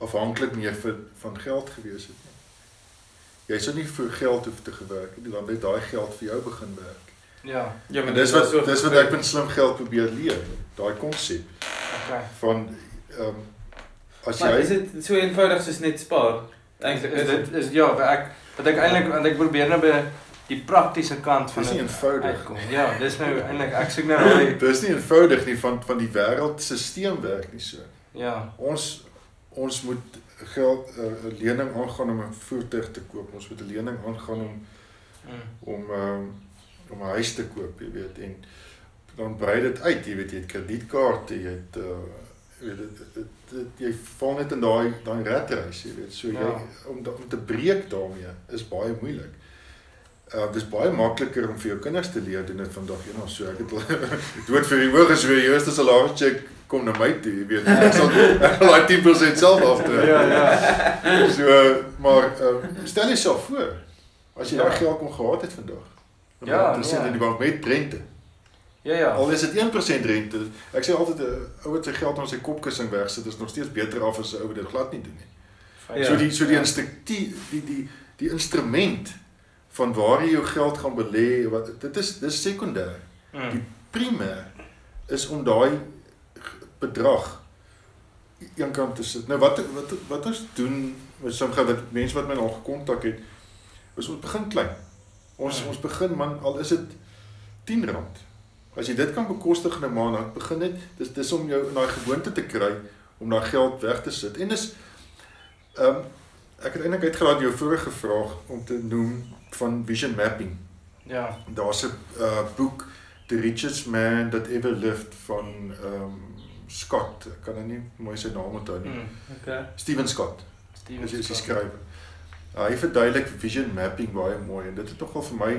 afhanklik meer vir van geld gewees het nie. Jy sou nie vir geld hoef te gewerk nie, dan het daai geld vir jou begin werk. Ja. Ja, En dis wat dis wat ek met slim geld probeer leer, daai konsep Okay. van ehm um, as Maar jy is dit so eenvoudig soos net spaar? Eintlik Is dit is ja, wat ek wat ek eintlik want ek probeer nou by die praktiese kant van Dis nie dit eenvoudig. uitkom. Ja, dis nou eintlik ek soek nou daai dis nie eenvoudig nie van van die wêreldstelsel werk nie so. ja. Ons ons moet geld 'n uh, lening aangaan om 'n voertuig te koop. Ons moet 'n lening aangaan om Mm. om um, om 'n huis te koop, jy weet, en dan brei dit uit, jy weet, jy het kredietkaarte, jy het uh jy weet dit, dit, dit jy val net in daai daai ratreis, jy weet. So jy Ja. om da- om te breek daarmee is baie moeilik. Uh dis baie makliker om vir jou kinders te leer doen dit vandag eendag so ek het dood vir die hoog as weer jou eerste salaris check kom na my toe, jy weet. Ek sal daai 10% self aftrek. Ja, ja. So maar uh, stel jouself voor as jy Ja. daai geld kon gehad het vandag. Ja, nee. in die bank met rente. Ja, ja. Al is dit 1% rente. Ek sê altyd 'n ou wat sy geld op sy kopkussing wegsit is nog steeds beter af as 'n ou wat dit glad nie doen nie. Ja. So die so die Ja. instruktie die die die instrument van waar jy jou geld gaan belê, wat dit is dis sekondêr. Mm. Die primêr is om daai bedrag een kant te sit. Nou wat wat wat ons doen met sommige wat mense wat my al gekontak het, is ons begin klein. Ons Hmm. ons begin man al is dit R10. As jy dit kan bekostig in 'n maand, dan begin dit dis dis om jou in daai gewoonte te kry om daai geld weg te sit. En dis ehm um, ek het eintlik uitgelaat jou vorige vraag om te noem van vision mapping. Ja. Daar's 'n uh, boek The Richest Man That Ever Lived van ehm um, Scott. Ek kan nou nie mooi sy naam onthou nie. Mm. Okay. Steven Scott. Steven Dis is die skrywer. Uh, hy verduidelik vision mapping baie mooi en dit het nogal vir my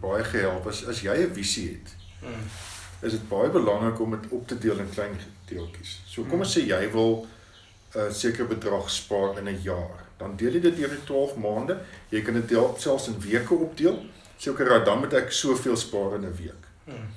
baie gehelp. As as jy 'n visie het, Mm. is dit baie belangrik om dit op te deel in klein deeltjies. So kom ons sê jy wil 'n sekere bedrag spaar in 'n jaar. Dan deel jy dit deur die 12 maande. Jy kan dit deel, selfs in weke opdeel. Sê ook raai dan moet ek soveel spaar in 'n week. Mm.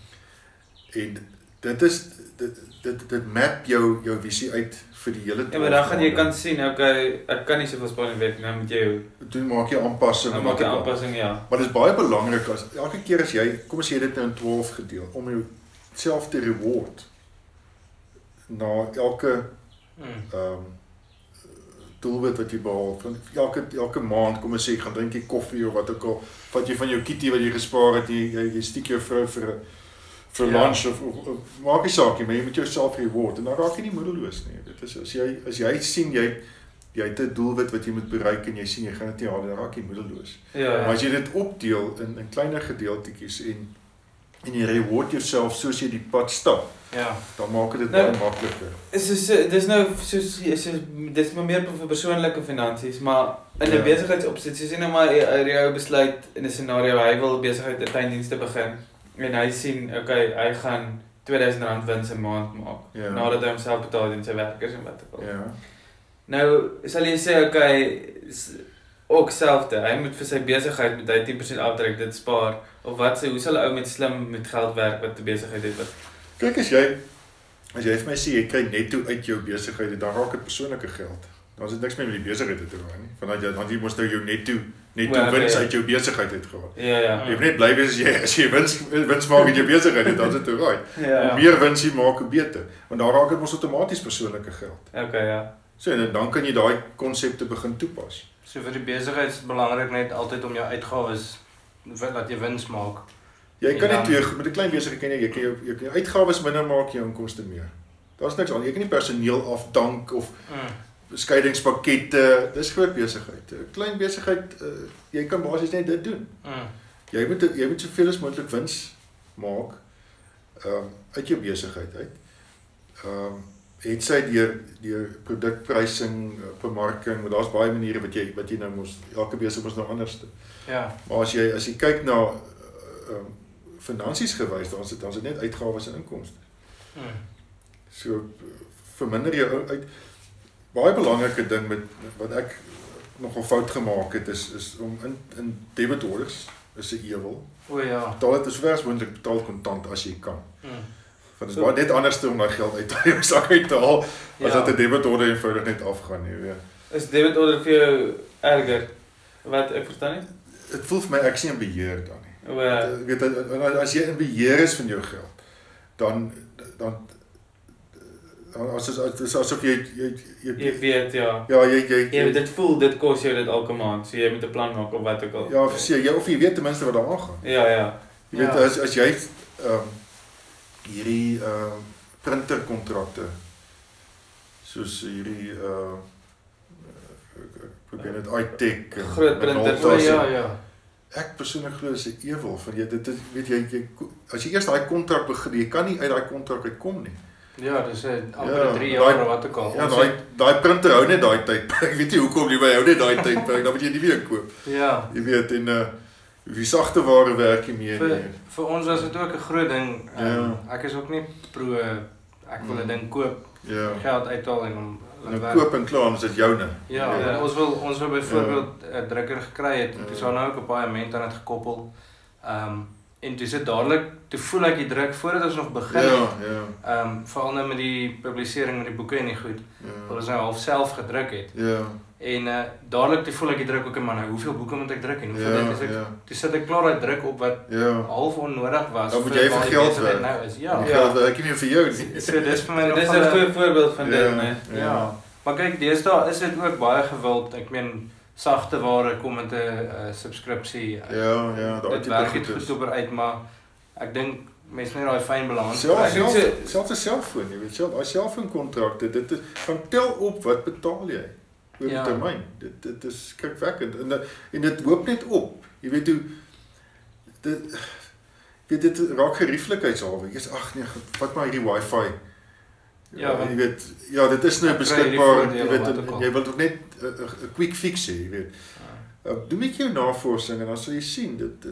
En dit is dit dit dit map jou jou visie uit vir die hele Ja, maar dan gaan jy kan sien, okay, ek kan nie soveel spaar in 'n week nie, moet jy doen maak jy aanpassings. dan maak jy aanpassing ja. Maar dit is baie belangrik as elke keer as jy kom as jy dit nou in 12 gedeel om jouself te reward na elke Mm. ehm um, doelwit wat jy behaal van elke elke maand kom ons sê gaan drink jy koffie of wat ook al vat jy van jou kitty wat jy gespaar het jy jy, jy stiek jou vrou vir 'n vir Ja. lunch of, of, of maak nie saak nie maar jy moet jouself reward en dan raak jy nie moedeloos nie dit is as jy as jy sien jy jy het 'n doelwit wat jy moet bereik en jy sien jy gaan dit nie haal dan raak jy moedeloos Ja. Maar as jy dit opdeel in in kleiner gedeeltetjies en en jy reward jouself soos jy die pad stap, Ja. dan maak dit Nou, baie makliker. Is is dis nou soos soos dis maar meer vir persoonlike finansies, maar in 'n Ja. besigheidsopset, soos jy nou maar hy jou besluit in 'n scenario hy wil besigheid 'n tuindienste begin en hy sien okay, hy gaan R2000 wins 'n maand maak Ja. nadat hy homself betaal en sy werkers en wat ook al. Ja. Nou sal jy sê okay, ook selfde, hy moet vir sy besigheid moet hy 10% aftrek dit spaar of wat sê hoe sal 'n ou met slim met geld werk wat 'n besigheid het wat Kyk as jy as jy vir my sê jy kry netto uit jou besigheid, dan raak dit persoonlike geld. Dan is dit niks meer met die besigheid te doen nie. Want jy dan jy moes nou jou netto netto Ja, wins ja. uit jou besigheid uit gehad. Ja ja. Jy moet net bly wees as jy as jy wins wins maak uit jou besigheid, het, dan is dit reg. Ja. Hoe meer wins jy maak, hoe beter. Want daar raak dit mos outomaties persoonlike geld. Okay, ja. So en dan kan jy daai konsepte begin toepas. So vir die besigheid is belangrik net altyd om jou uitgawes dat jy wins maak. Jy kan net twee met 'n klein besigheid kan jy jy kan jou, jou, jou uitgawes minder maak, jou inkomste meer. Daar's niks aan. Jy kan nie personeel afdank of Mm. Beskeidingspakkette. Dis groot besigheid. 'n Klein besigheid, uh, jy kan basies net dit doen. Mm. Jy moet jy moet soveel as moontlik wins maak ehm um, uit jou besigheid uit. Ehm um, het sy deur deur produkprysing, eh, bemarking, maar daar's baie maniere wat jy wat jy nou mos elke besigheid mos nou anderste. Ja. Maar as jy as jy kyk na ehm um, finansies gewys, dan is dit dan is dit net uitgawes en inkomste. Mm. So eh, verminder jou ou- uit baie belangrike ding met wat ek nogal fout gemaak het is is om in in debit orders is 'n ewel. O ja. Betaal dit as ver as moontlik betaal kontant as jy kan. Mm. Want dit is So- baie net anders om daai geld uit jou sak uit te haal as Ja. dat 'n debit order eenvoudig net afgaan, jy weet. Is debit order vir jou erger? Wat ek verstaan nie. Dit voel vir my ek in beheer dan nie. O ja. Jy weet as jy in beheer is van jou geld, dan dan as dit is asof jy jy jy, Jy weet ja. ja, jy jy, Jy weet dit voel dit kos jou dit elke maand. So jy moet 'n plan maak of wat ook al. Ja, verseker, jy of jy weet ten minste wat daar aangaan. Ja ja. Jy weet Ja. as as jy ehm um, hierdie ehm um, printerkontrakte soos hierdie ehm uh, probeer net iTech en Groot printers, O Minolta ja, ja. Ek persoonlik glo dis 'n ewel van jy dit is weet jy jy as jy eers daai kontrak begin, jy kan nie uit daai kontrak uitkom nie. Ja, dis 'n amper Ja, 3 daai- jaar of wat ook al. Ja, Ons daai het- daai printer hou net daai tyd. Ek weet nie hoekom nie, maar hou net daai tyd. Dan moet jy nie weer koop. Ja. Jy weet en uh wie sagte ware werk nie meer Vir nie. vir ons was dit ook 'n groot ding. Um, Ja. Ek is ook nie pro ek wil 'n ding koop, Ja. geld uithaal en hom Nou koop en klaar, dan is joune. Ja, weet. want ons wil ons wil byvoorbeeld 'n drukker gekry het. Dis Ja. nou ook 'n paaiement aan dit gekoppel. Ehm um, en dis dit dadelik toe voel ek die druk voordat ons nog begin Ja, ja. Ehm um, veral nou met die publisering met die boeke en die goed. Wat Ja. ons nou half self gedruk het. Ja. En uh dadelik toe voel ek die druk ook in man, nou hoeveel boeke moet ek druk en hoeveel Ja, dit is ek. ja. Toe sit ek klaar daai druk op wat Ja. half onnodig was. Dan moet jy vir geld werk. Nou is. Ja. Die geld werk nie vir jou nie. So dis vir my So, dis 'n goeie voorbeeld van dit, Ja. né? Ja. Maar kyk, deesdae is dit ook baie gewild. Ek meen sagte ware kom met 'n uh, subskripsie. Ja, ja, daai dit tipe werk goed oor uit, maar ek dink mense moet daai fyn balans Selfs dink selfs so- selfs 'n selfoon, jy weet, selfs daai selfoonkontrakte, dit is van tel op wat betaal jy oor die Ja. termyn. Dit dit is skrikwekkend en dit- en dit hoop net op. Jy weet hoe dit weet dit raak gerieflikheidshalwe. Jy's ag nee, vat maar hierdie wifi. Ja, want- jy weet ja, dit is nou kry beskikbaar, jy weet jy wil ook net 'n quick fix hê, jy weet. Ja. Uh, doen met jou navorsing en dan sal jy sien dit uh,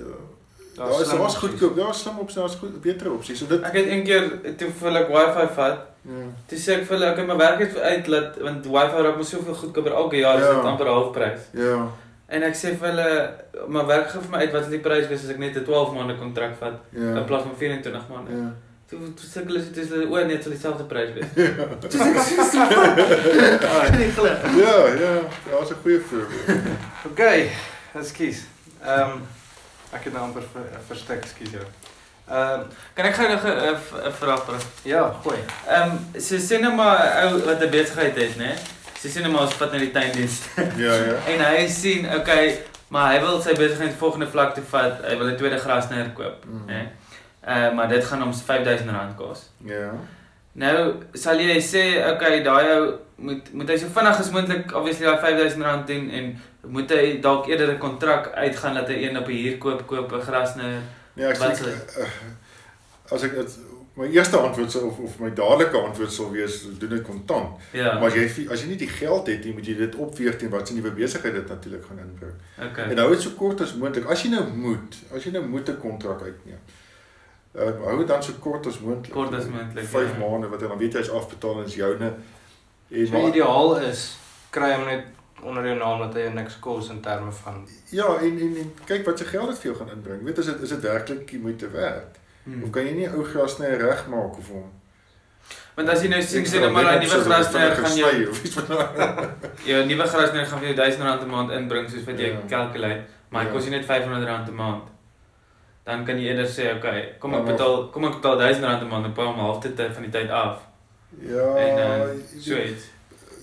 Daar's daar is daar's opsies. goedkoop, daar's slim opsies, daar's goed beter opsies. So dit Ek het een keer toe voel ek wifi vat. ja. Toe sê ek vir hulle, okay, my werk het uit laat want wifi raak mos soveel goedkoper elke jaar, is Ja. dit amper halfprys. Ja. En ek sê vir hulle, maar werk gee vir my uit wat is die prys wees as ek net 'n 12 maande kontrak vat Ja. in plaas van 24 maande. Ja. Toe toe sê ek hulle dis hulle o nee, dit sal dieselfde prys wees. Ja, ja, daar's 'n goeie voorbeeld. Okay, ekskuus. Ehm um, ek het nou amper ver, verstik, ekskuus jou. Ehm um, Kan ek gou nog 'n vraag vra? ja, gooi. Ehm um, so sê nou maar ou wat 'n besigheid het, né? So sê nou maar ons vat na die tuindiens. Ja, ja. En hy sien, okay, maar hy wil sy besigheid volgende vlak toe vat. Hy wil 'n tweede grasnyer koop, Mm. né? Uh maar dit gaan hom R5000 kos. Ja. Nou sal jy sê, okay, daai ou moet moet hy so vinnig as moontlik obviously daai R5000 doen en moet hy dalk eerder 'n kontrak uitgaan dat hy een op 'n huur koop, koop 'n grasnyer. Nee, ek sê uh, as ek dit my eerste antwoord sou of of my dadelike antwoord sal wees doen dit kontant. Ja. Maar as jy as jy nie die geld het nie, moet jy dit opweeg teen wat se nuwe besigheid dit natuurlik gaan inbring. Okay. En hou dit so kort as moontlik. As jy nou moet, as jy nou moet 'n kontrak uitneem. Uh hou dit dan so kort as moontlik. Kort as moontlik, 5 ja. maande wat dan weet jy is afbetaal en is joune. En So ideaal is kry hom net onder jou naam dat hy jou niks kos in terme van Ja, en en, en kyk wat se geld dit vir jou gaan inbring. Weet is dit is dit werklik die moeite werd? Hmm. Of kan jy nie ou grasnyer regmaak of hom? Want as jy nou sien sê nou maar net nuwe dat grasnyer gaan jou jou nuwe grasnyer gaan vir jou R1000 'n maand inbring soos wat jy Ja. calculate, maar hy Ja. kos jy net R500 'n maand. Dan kan jy eerder sê, okay, kom Ja, ek betaal kom ek betaal R1000 'n maand en paai hom halfte tyd van die tyd af. Ja, En uh, jy- so iets.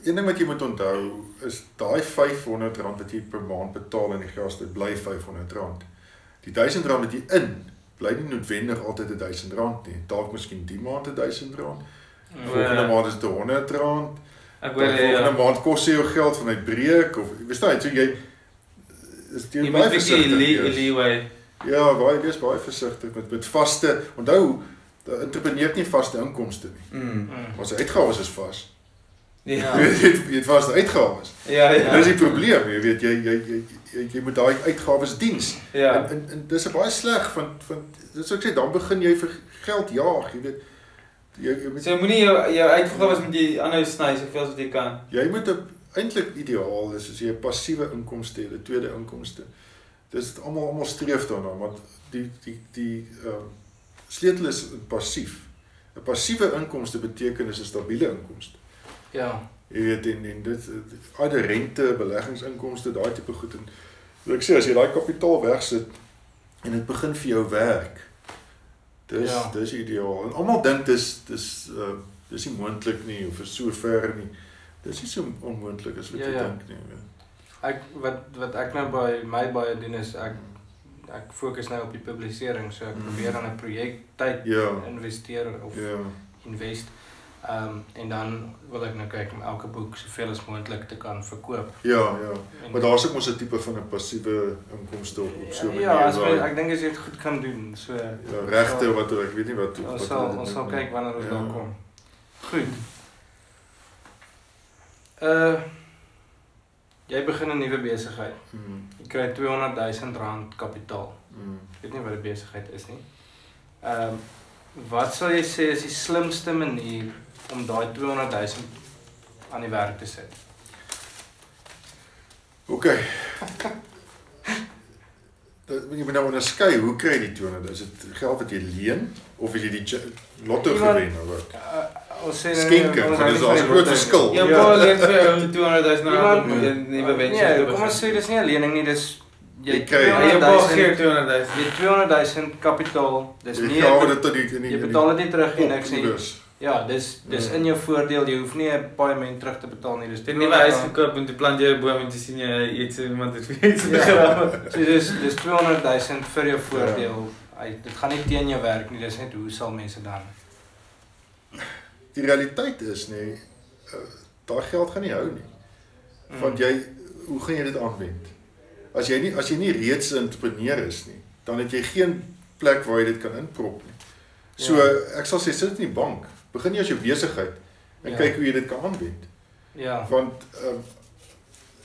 Een ding wat jy moet onthou is daai R500 wat jy per maand betaal in die gas, dit bly R500. Die R1000 wat jy in bly nie noodwendig altyd R1000 nie. Dalk miskien die maand R1000. Volgende maand is dit R100. Ek Dan hoor volgende ja. maand kos jy jou geld vanuit breek of jy verstaan, so jy is jy Jy baie moet 'n bietjie versigtig. le- leeway. Ja, baie wees baie versigtig met met vaste. Onthou, 'n entrepreneur het nie vaste inkomste nie. Mm. Mm. Maar sy uitgawes is vas. Ja. Jy weet jy het- jy het vaste uitgawes. Ja, ja. Dis die probleem, jy weet jy jy jy jy, jy moet daai uitgawes diens. Ja. En, en en dis 'n baie sleg van van dis wat ek sê dan begin jy vir geld jaag, jy weet. Jy jy moet So moenie jou jou uitgawes met jy aanhou sny soveel as wat jy kan. jy moet eintlik ideaal is as jy 'n passiewe inkomste het, 'n tweede inkomste. Dis almal almal streef daarna, maar die die die ehm um, sleutel is passief. 'n Passiewe inkomste beteken is 'n stabiele inkomste. Ja. Jy weet en en dit uit rente, beleggingsinkomste, daai tipe goed en wat ek sê as jy daai kapitaal wegsit en dit begin vir jou werk. Dis Ja. ja. dis ideaal. En almal dink dis dis uh dis nie moontlik nie of is so ver nie. Dis nie so onmoontlik as wat Ja, jy ja. dink nie. weet. Ek wat wat ek nou by my baie doen is ek ek fokus nou op die publisering, so ek Mm. probeer aan 'n projek tyd Ja. investeer of Ja. invest. Ehm um, en dan wil ek nou kyk om elke boek soveel as moontlik te kan verkoop. Ja, ja. En, Maar daar's ook mos 'n tipe van 'n passiewe inkomste op op so 'n Ja, as waar- jy ek dink as jy dit goed kan doen, so ja, regte wat ek weet nie wat wat ons sal hulle dit ons sal kyk wanneer ons Ja. daar kom. Goed. Uh jy begin 'n nuwe besigheid. Hmm. Jy kry 200 000 rand kapitaal. Hmm. Ek weet nie wat 'n besigheid is nie. Ehm um, wat sal jy sê is die slimste manier om daai 200 000 aan die werk te sit? OK. Dat moet jy moet nou onderskei, hoe kry jy die 200? Is dit geld wat jy leen of is jy die lotto gewen of wat? Uh, ons sê Skenke, ons want hou dis nie al 'n groot nie. verskil. Jou Ja. pa leen vir jou 200 000 rand om 'n nuwe Nee, te kom begin. ons sê dis nie 'n lening nie, dis jy Jy kry- Ja, pa 200 gee 000 200 000. jy 200 000 kapitaal. Dis Jy nie gawe dit tot die in die jy betaal dit nie terug nie niks nie. die Ja, dis dis Ja. in jou voordeel. Jy hoef nie 'n paaiement terug te betaal nie. Dis Jy 'n nuwe huis gekoop en toe plant jy 'n boom en toe sien jy iets iemand het vir iets begrawe. So dis dis 200 000 vir jou voordeel. Hy dit gaan nie teen jou werk nie. Dis net hoe sal mense dan? Die realiteit is nê, uh, daai geld gaan nie hou nie. Want jy hoe gaan jy dit aanwend? As jy nie as jy nie reeds 'n entrepreneur is nie, dan het jy geen plek waar jy dit kan inprop nie. So Ja. ek sal sê sit in die bank. Begin jy as jou besigheid en Ja. kyk hoe jy dit kan aanwend. Ja. Want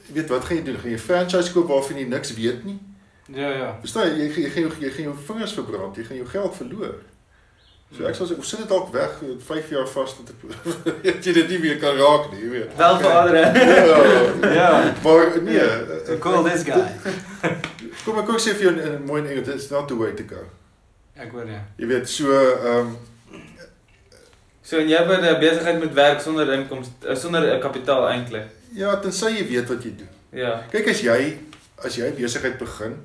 jy weet wat gaan jy doen? Gaan jy 'n franchise koop waarvan jy niks weet nie? Ja, ja. Verstaan jy? Jy gaan jou, jy gaan jou vingers verbrand, jy gaan jou geld verloor. So ek sal sê of sit dit dalk weg 5 jaar vas tot jy dit nie weer kan raak nie, jy weet. Wel vir ander. Ja. Ja. Maar nee, So ek- cool this guy. Kom ek kom sê vir jou in, in mooi in Engels, it's not the way to go. Ek hoor ja. Jy weet, so ehm um, So en jy het 'n besigheid met werk sonder inkomste sonder 'n kapitaal eintlik. ja, tensy jy weet wat jy doen. Ja. Kyk as jy as jy besigheid begin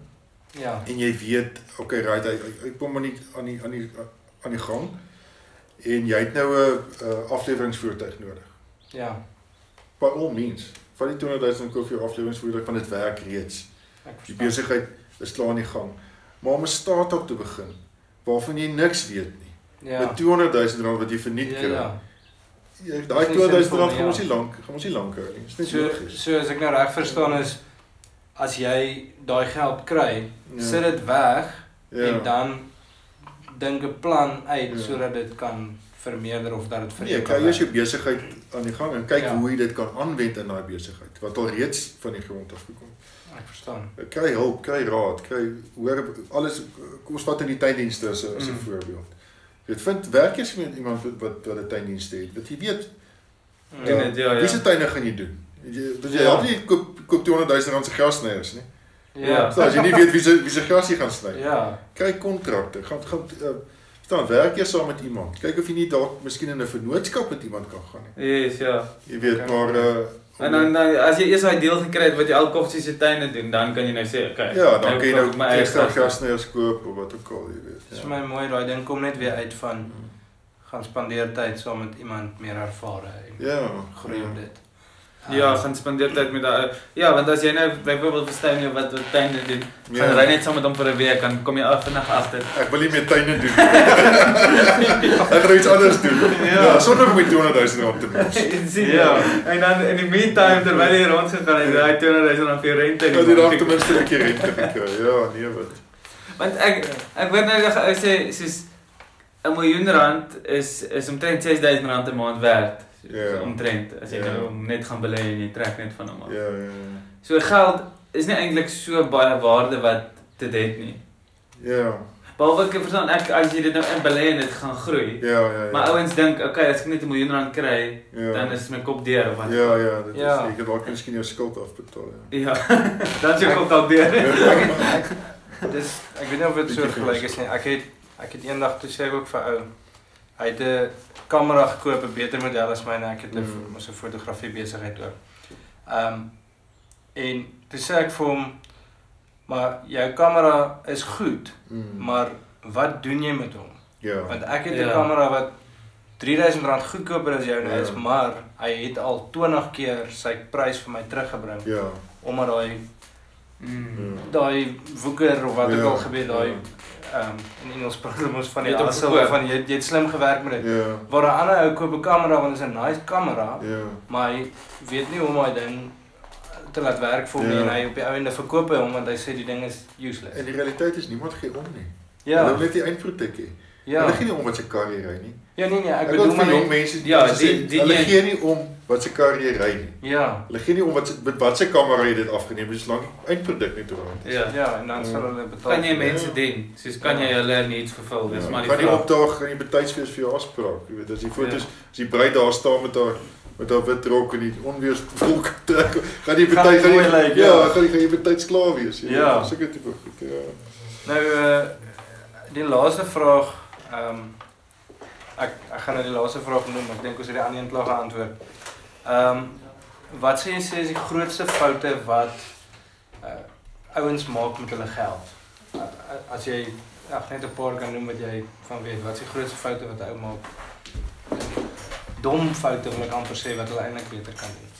Ja. en jy weet, okay, right, hy kom maar nie aan die aan die aan die gang en jy het nou 'n uh, afleweringsvoertuig nodig. Ja. By all means, vat die 200 000 koop vir jou afleweringsvoertuig van dit werk reeds. Die besigheid is klaar aan die gang. Maar om 'n start-up te begin waarvan jy niks weet nie. Ja. Met 200 000 rand wat jy verniet Ja, kry. ja. Ja, daai nie 200 000 sinvol rand nie, gaan ons ja. nie lank, gaan ons nie lank hou nie. Dis net So logies. so as ek nou reg verstaan is as jy daai geld kry, Ja. sit dit weg Ja. en dan dink 'n plan uit Ja. sodat dit kan vermeerder of dat dit vir Nee, jou kry kan eers werk. jou besigheid aan die gang en kyk Ja. hoe jy dit kan aanwend in daai besigheid wat al reeds van die grond af gekom het. Ek verstaan. Kry hulp, kry raad, kry hoor alles kom ons vat in die tuindienste as 'n as 'n Mm. voorbeeld. Jy vind werk eers met iemand wat wat wat 'n tuindienste het. Wat jy weet, Mm. Dit, ja, ja. Wie se tuine gaan jy doen? Jy jy Ja. help nie koop koop 200 000 rand se grassnyers nie. Ja. So as jy nie weet wie se wie se gras jy gaan sny. Ja. Kry kontrakte. Gaan gaan uh, staan werk jy saam met iemand. Kyk of jy nie dalk miskien in 'n vennootskap met iemand kan gaan nie. Yes, ja. Jy weet Okay. maar uh En dan, dan as jy eers daai deel gekry het wat jy al koffie se tuine doen, dan kan jy nou sê, okay. ja, dan kan jy nou eie ekstra stuff. gasneiers koop of wat ook al, jy weet. Dit is vir my mooi daai ding kom net weer uit van Mm. gaan spandeer tyd saam met iemand meer ervare en Ja, groei op dit. Ja, gaan spandeer tyd met daai Ja, want as jy nou byvoorbeeld verstaan jy wat wat tuine doen, Ja. gaan ry net saam met hom vir 'n week, dan kom jy af vinnig agter. Ek wil nie meer tuine doen. Ek wil iets anders doen. Ja. Ja, sonder om my 200 000 rand te mors. sien jy? Ja. En dan in die meantime terwyl jy rondgegaan het, daai 200 000 rand vir rente. Ja, die dag ten minste 'n bietjie rente gekry. Ja, nee wat. Want ek ek weet nou ou sê soos 'n miljoen rand is is omtrent 6000 rand 'n maand werd. Ja. So, omtrent as jy Ja. nou net gaan belê en jy trek net van hom af. Ja, ja. ja. So geld is nie eintlik so baie waarde wat dit het nie. Ja. Behalwe ek verstaan ek as jy dit nou in belê en dit gaan groei. Ja, ja, ja. Maar ouens dink, okay, as ek net 'n miljoen rand kry, ja. dan is my kop deur of wat. Ja, ja, dit is Ja. jy kan dalk miskien jou skuld afbetaal, ja. Ja. dan is jou kop dalk deur. Dis ek weet nie of dit so gelyk is nie. Ek het ek het eendag toe sê ek ook vir ou hy het 'n kamera gekoop, 'n beter model as myne. Ek het 'n Mm. mos 'n fotografie besigheid ook. Ehm en toe sê ek vir hom maar jou kamera is goed, Mm. maar wat doen jy met hom? ja. Want ek het 'n Ja. kamera wat R3000 goedkoper as joune Ja. is, maar hy het al 20 keer sy prys vir my teruggebring Ja. omdat daai Mm. daai woeker of wat ook Ja, al gebeur daai ja. Ehm in Engels praat hulle mos van die hustle verkoop. van jy het- jy het slim gewerk met dit. Ja. Waar 'n ander ou koop 'n kamera want dit is 'n nice kamera, Ja. maar hy weet nie hoe om daai ding te laat werk vir hom nie Ja. en hy op die ou ende verkoop hy hom want hy sê die ding is useless. En die realiteit is niemand gee om nie. Ja. Hulle wil net die eindproduk hê. Ja. Hulle gee nie om wat se kar jy ry nie. Ja nee nee, ek Ek bedoel maar jong mense Ja, sê, die- die hulle gee nie om wat se kar jy ry nie. ja. Hulle gee nie om wat se met wat se kamera jy dit afgeneem het, solank die eindproduk net rond is. Ja. Ja, en dan sal Ja. hulle betaal. Kan jy mense dien? Soos kan jy hulle needs vervul? Dis maar die nie vraag. opdaag in die betydsfees vir jou afspraak. Jy weet, as die foto's, as die bruid daar staan met haar met haar wit rok en die onweerswolk trek, gaan die die gaan die lyk, ja, ja. gaan die gaan die betyds klaar wees. jy weet, Ja. Sulke tipe goed, ja. Nou uh die laaste vraag ehm ek ek gaan nou die laaste vraag noem, ek dink ons het die ander een klaar geantwoord. Ehm wat sê jy sê is die grootste foute wat uh ouens maak met hulle geld? Uh, as jy ag net 'n paar kan noem wat jy van weet, wat is die grootste foute wat 'n ou maak? Dom foute wil ek amper sê wat hulle eintlik beter kan doen.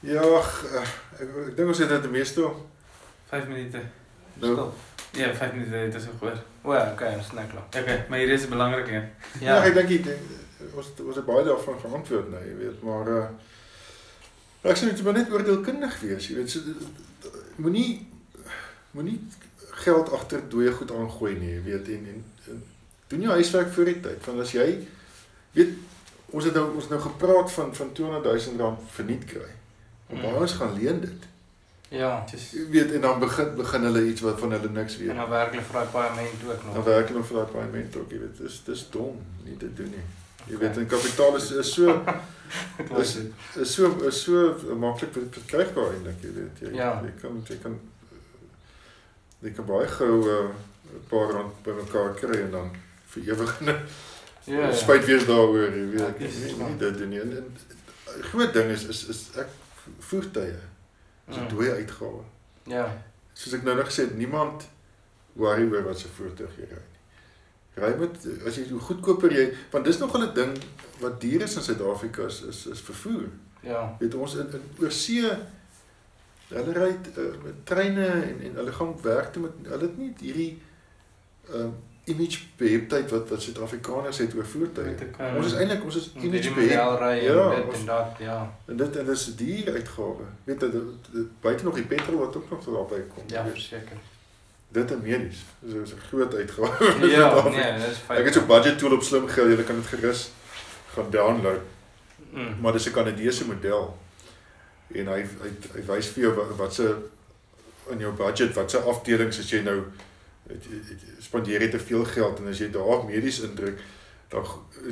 Ja, ag, eh, ek ek dink ons het dit die meeste 5 minute. nou Stil. Ja, 5 minute het dit so gehoor. O, ja, okay, ons is nou klaar. Okay, maar hier is 'n belangrike een. Ja, Ja. ek dink dink, ons ons het baie daarvan geantwoord nou, jy weet, maar uh ek sê net jy moet net oordeelkundig wees, jy weet, so moenie moenie geld agter dooie goed aangooi nie, jy weet, en, en, en doen jou huiswerk voor die tyd, want as jy weet ons het nou ons het nou gepraat van van 200 000 rand verniet kry. En Mm. baie ons gaan leen dit. Ja. Just Jy weet en dan begin begin hulle iets wat van hulle niks weet. En dan werk hulle vir daai paaiement ook nog. Dan werk hulle vir daai paaiement ook, jy weet, dis dis dom nie te doen nie. Jy weet en kapitaal is, is so is, is so is so maklik verkrygbaar eintlik, jy weet. Jy, Ja. jy kan jy kan jy kan baie gou 'n uh, paar rand bymekaar kry en dan vir ewig Ja. ja. spyt wees daaroor, jy weet. Ja, Ek dis nie, waar. nie dit doen nie. En, en die groot ding is is is ek voertuie 'n Mm. dooie uitgawe. Ja. Soos ek nou net gesê het, niemand worry oor wat se voertuig jy ry nie. Ry met as jy hoe goedkoper jy, want dis nog 'n ding wat duur is in Suid-Afrika is, is is vervoer. Ja. Weet ons in, in oor see hulle ry uh, met treine en en hulle gaan werk toe met hulle het nie hierdie um image beheptheid wat wat Suid-Afrikaners het oor voertuie. Kar. Ons is eintlik ons is image en Ja, dit ons- en dat, ja. En dit en dis 'n duur uitgawe. Weet jy buite nog die petrol wat ook nog daarby kom. Ja, verseker. Dit en medies. So is 'n groot uitgawe. Ja, nee, dis fyn. Ek het so 'n budget tool op slim geld, jy kan dit gerus gaan download. Mm. Maar dis 'n Kanadese model. En hy hy hy wys vir jou wat, wat se in jou budget, wat se afdelings as jy nou het, het, spandeer jy te veel geld en as jy daar medies indruk, dan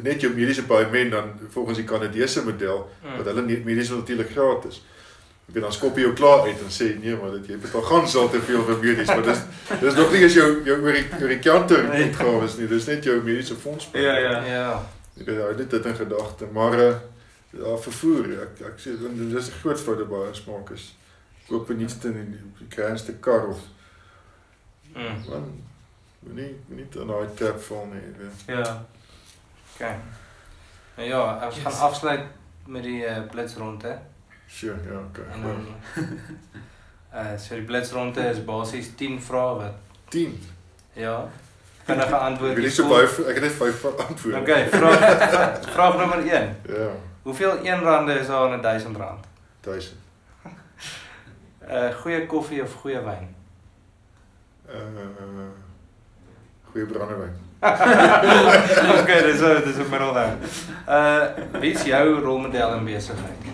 net jou mediese paaiement dan volgens die Kanadese model Mm. wat hulle nie medies natuurlik gratis. Ek weet dan skop jy jou klaar uit en sê nee, maar dit jy betaal gans al te veel vir medies, maar dis dis nog nie eens jou jou oor die oor die kanter uitgawes nie. Dis net jou mediese fonds. Ja, ja. Ja. Ek het hou dit in gedagte, maar uh ja, vervoer, ek ek sê dit dis 'n groot fout by ons maak is koop nuutste en die kleinste kar of Mm. man moenie moenie dan daai cap jy weet. Ja. Okay. Nou ja, Yes. gaan afsluit met die uh, blitsronde Sure, ja, okay. en dan uh so die blitsronde is basies 10 vrae wat 10. ja, vinnige Ek antwoorde. weet nie so baie ek het net 5 antwoorde. Okay, vraag vraag nommer 1. Ja, Hoeveel 1 rande is daar in 1000 rand? 1000. Uh goeie koffie of goeie wyn? Uh goeie brandewyn. okay, dis 'n dis 'n middelweg. Uh wie is jou rolmodel in besigheid?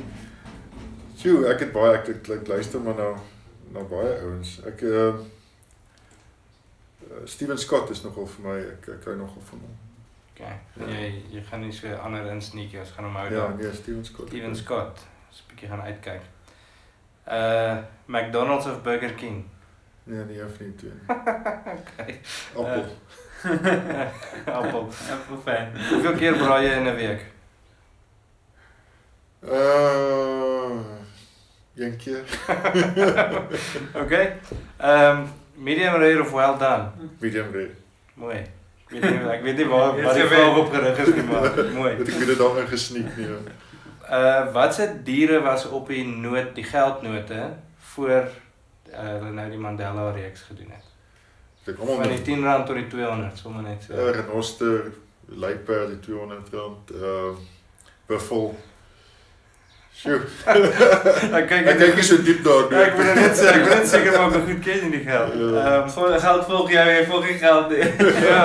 Sjoe, ek het baie ek, ek, ek luister maar na na baie ouens. Ek uh, Steven Scott is nogal vir my ek ek hou nogal van hom. Okay. Jy jy gaan nie so ander insneek ons gaan hom hou Ja, daar. nee, Steven Scott. Steven Scott. Ons 'n bietjie gaan uitkyk. Uh McDonald's of Burger King? Nee, nee, hoef nie twee. nie. Okay. Appel. Appel. Apple fan. Hoeveel keer braai jy in 'n week? Uh een keer. Okay. Ehm um, medium rare of well done? Medium rare. Mooi. Ek weet nie ek weet nie waar wat die vraag op gerig is nie, maar mooi. Het ek weer dit daarin gesneek nie. ja. Uh watse diere was op die noot, die geldnote voor uh, hulle nou die Mandela reeks gedoen het? Ek almal Van die met 10 rand tot die 200, sommer net so. uh, renoster, luiperd die 200 rand, uh buffel. Sjoe. ek kyk Ek kyk nie so diep daar Ja, ek moet net sê, ek moet net seker maak hoe goed ken jy die geld. Ja. Ehm Vol geld volg jou, jy volg nie geld nie. ja.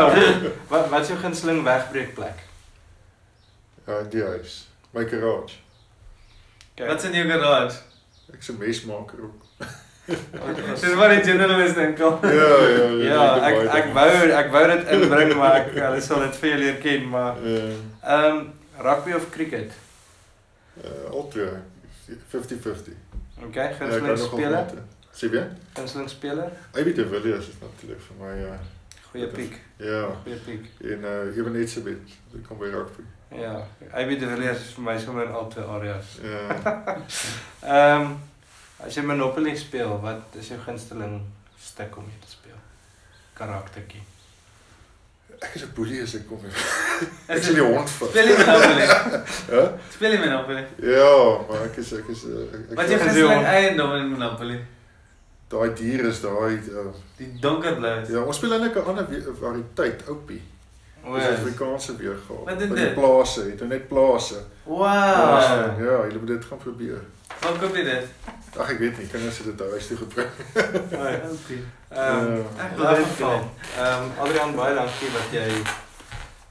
Wat wat is jou gunsteling wegbreekplek? Ja, die huis. My garage. Okay. Wat's in jou garage? Ek se mesmaker ook. Dis wat die journalist dink al. Ja, ja, Ja, ek baie ek dinge. wou ek wou dit inbring maar ek hulle sal dit vir jou leer ken maar Ja, ehm rugby of cricket? uh, al twee 50-50. Okay, Ja, ek hou gunsteling nogal speler? van dit. Sê weer? Gunsteling speler? Ivy de Villiers is natuurlik vir my ja. Goeie piek. Ja, Goeie piek. en uh Ewen Etzebeth, dit kom by rugby. Ja, AB de Villiers is vir my sommer in al twee areas. Ja. Ehm as jy Monopoly speel, wat is jou gunsteling stuk om mee te speel? Karaktertjie. Ek is 'n boelie as ek kom. Ek sien die hond vat. Speel jy Monopoly? Ja? Speel jy Monopoly? Ja, maar ek is ek is uh, ek, Wat is jou Ek- gunsteling eiendom in Monopoly? daai dier is daai uh, Die donkerblou. ja, ons speel eintlik 'n ander variëteit, Oupie. O, Dis ja. Afrikaanse weergawe. Wat doen dit? Plase, het hy net plase. Wow. Ja, ja, jy moet dit gaan probeer. Waar jy dit? Ag ek weet nie, kinders het dit huis toe gebring. Okay. Ehm Ek wil dit doen. Ehm Adrian baie dankie dat jy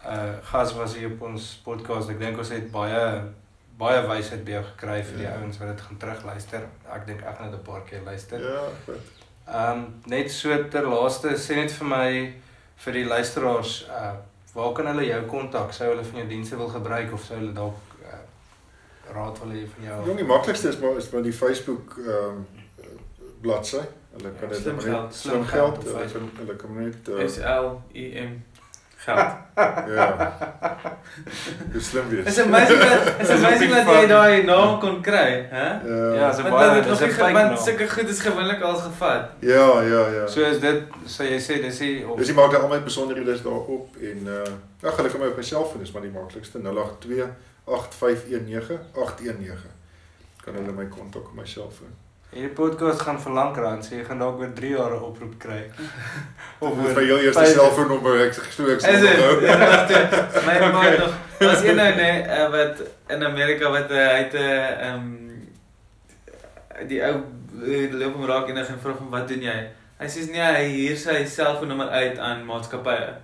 uh gas was hier op ons podcast. Ek dink ons het baie baie wysheid by jou gekry vir die Ja. ouens wat dit gaan terugluister. Ek dink ek gaan dit 'n paar keer luister. Ja, weet. Ehm net so ter laaste sê net vir my vir die luisteraars uh waar kan hulle jou kontak? Sou hulle van jou dienste wil gebruik of sou hulle dalk uh, raad wil hê van jou? Jong, die maklikste is maar is maar die Facebook ehm bladsy. Hulle kan dit Slim net- geld. slim Slim geld. geld Hulle kan hulle kan net uh, S L I M geld. ja. Dis slim wees. Is amazing dat is amazing dat jy daai naam kon kry, hè? Ja. So Want baie dis 'n fake want naam. sulke goed is gewoonlik al gevat. Ja, ja, ja. So is dit sê jy sê dis die op Dus jy maak daar al my besonderhede daarop en uh ja, gelukkig my op my selfoon is maar die maklikste 082 8519 819. Kan hulle my kontak op my selfoon. Hierdie podcast gaan vir lank raak, so jy gaan dalk oor 3 jaar 'n oproep kry. Of oor vir jou eerste selfoonnommer ek glo ek sal onthou. Ja. My ma nog. Was een nou nee eh, wat in Amerika wat uh, hy het 'n ehm die ou eh, loop hom raak en hy gaan vra hom wat doen jy? Hy sê nee, hy huur sy selfoonnommer uit aan maatskappye.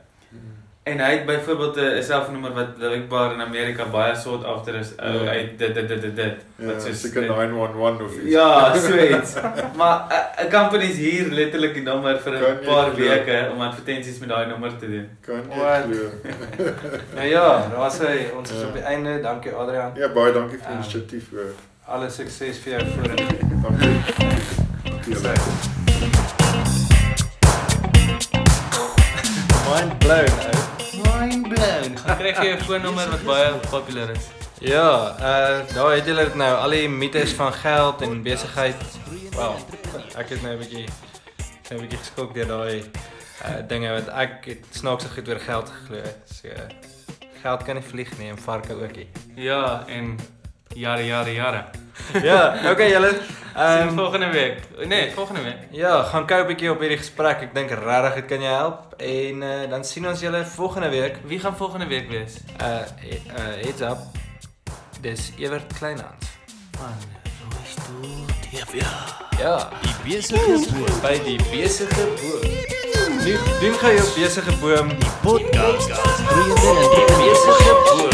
En hy het byvoorbeeld 'n selfoonnommer wat blijkbaar in Amerika baie sought after is. Ou Ja. uit dit dit dit dit dit. Wat soos- seker 911 of iets. Ja, so iets. maar 'n uh, companies hier letterlik die nommer vir 'n paar glo? weke om advertensies met daai nommer te doen. Kan jy glo? Nou ja, daar was hy. Ons is Ja. op die einde. Dankie Adrian. Ja, baie dankie vir die Ah. inisiatief. hoor. Alle sukses vir jou vorentoe. Dankie. Dankie julle. Mind blown. Ou. Mind blown. Gaan kry jy 'n foonnommer wat baie populêr is. Ja, uh daar het julle dit nou al die mites van geld en besigheid. Wel, ek het nou 'n bietjie nou 'n bietjie geskok deur daai uh dinge wat ek het snaakse goed oor geld geglo. So geld kan nie vlieg nie en varke ook nie. Ja, en jare jare jare. Ja, okay julle. Ehm Ehm volgende week. Nee, volgende week. ja, gaan kyk 'n bietjie op hierdie gesprek. Ek dink regtig dit kan jou help en uh dan sien ons julle volgende week. Wie gaan volgende week wees? Uh uh heads up. Dis Ewert Kleinhans. Man, rooi stoel TV. Ja. Die besige boom. by die besige boom. Doen doen gou jou besige boom. Podcast. Groeiende entrepreneurs. Besige boom.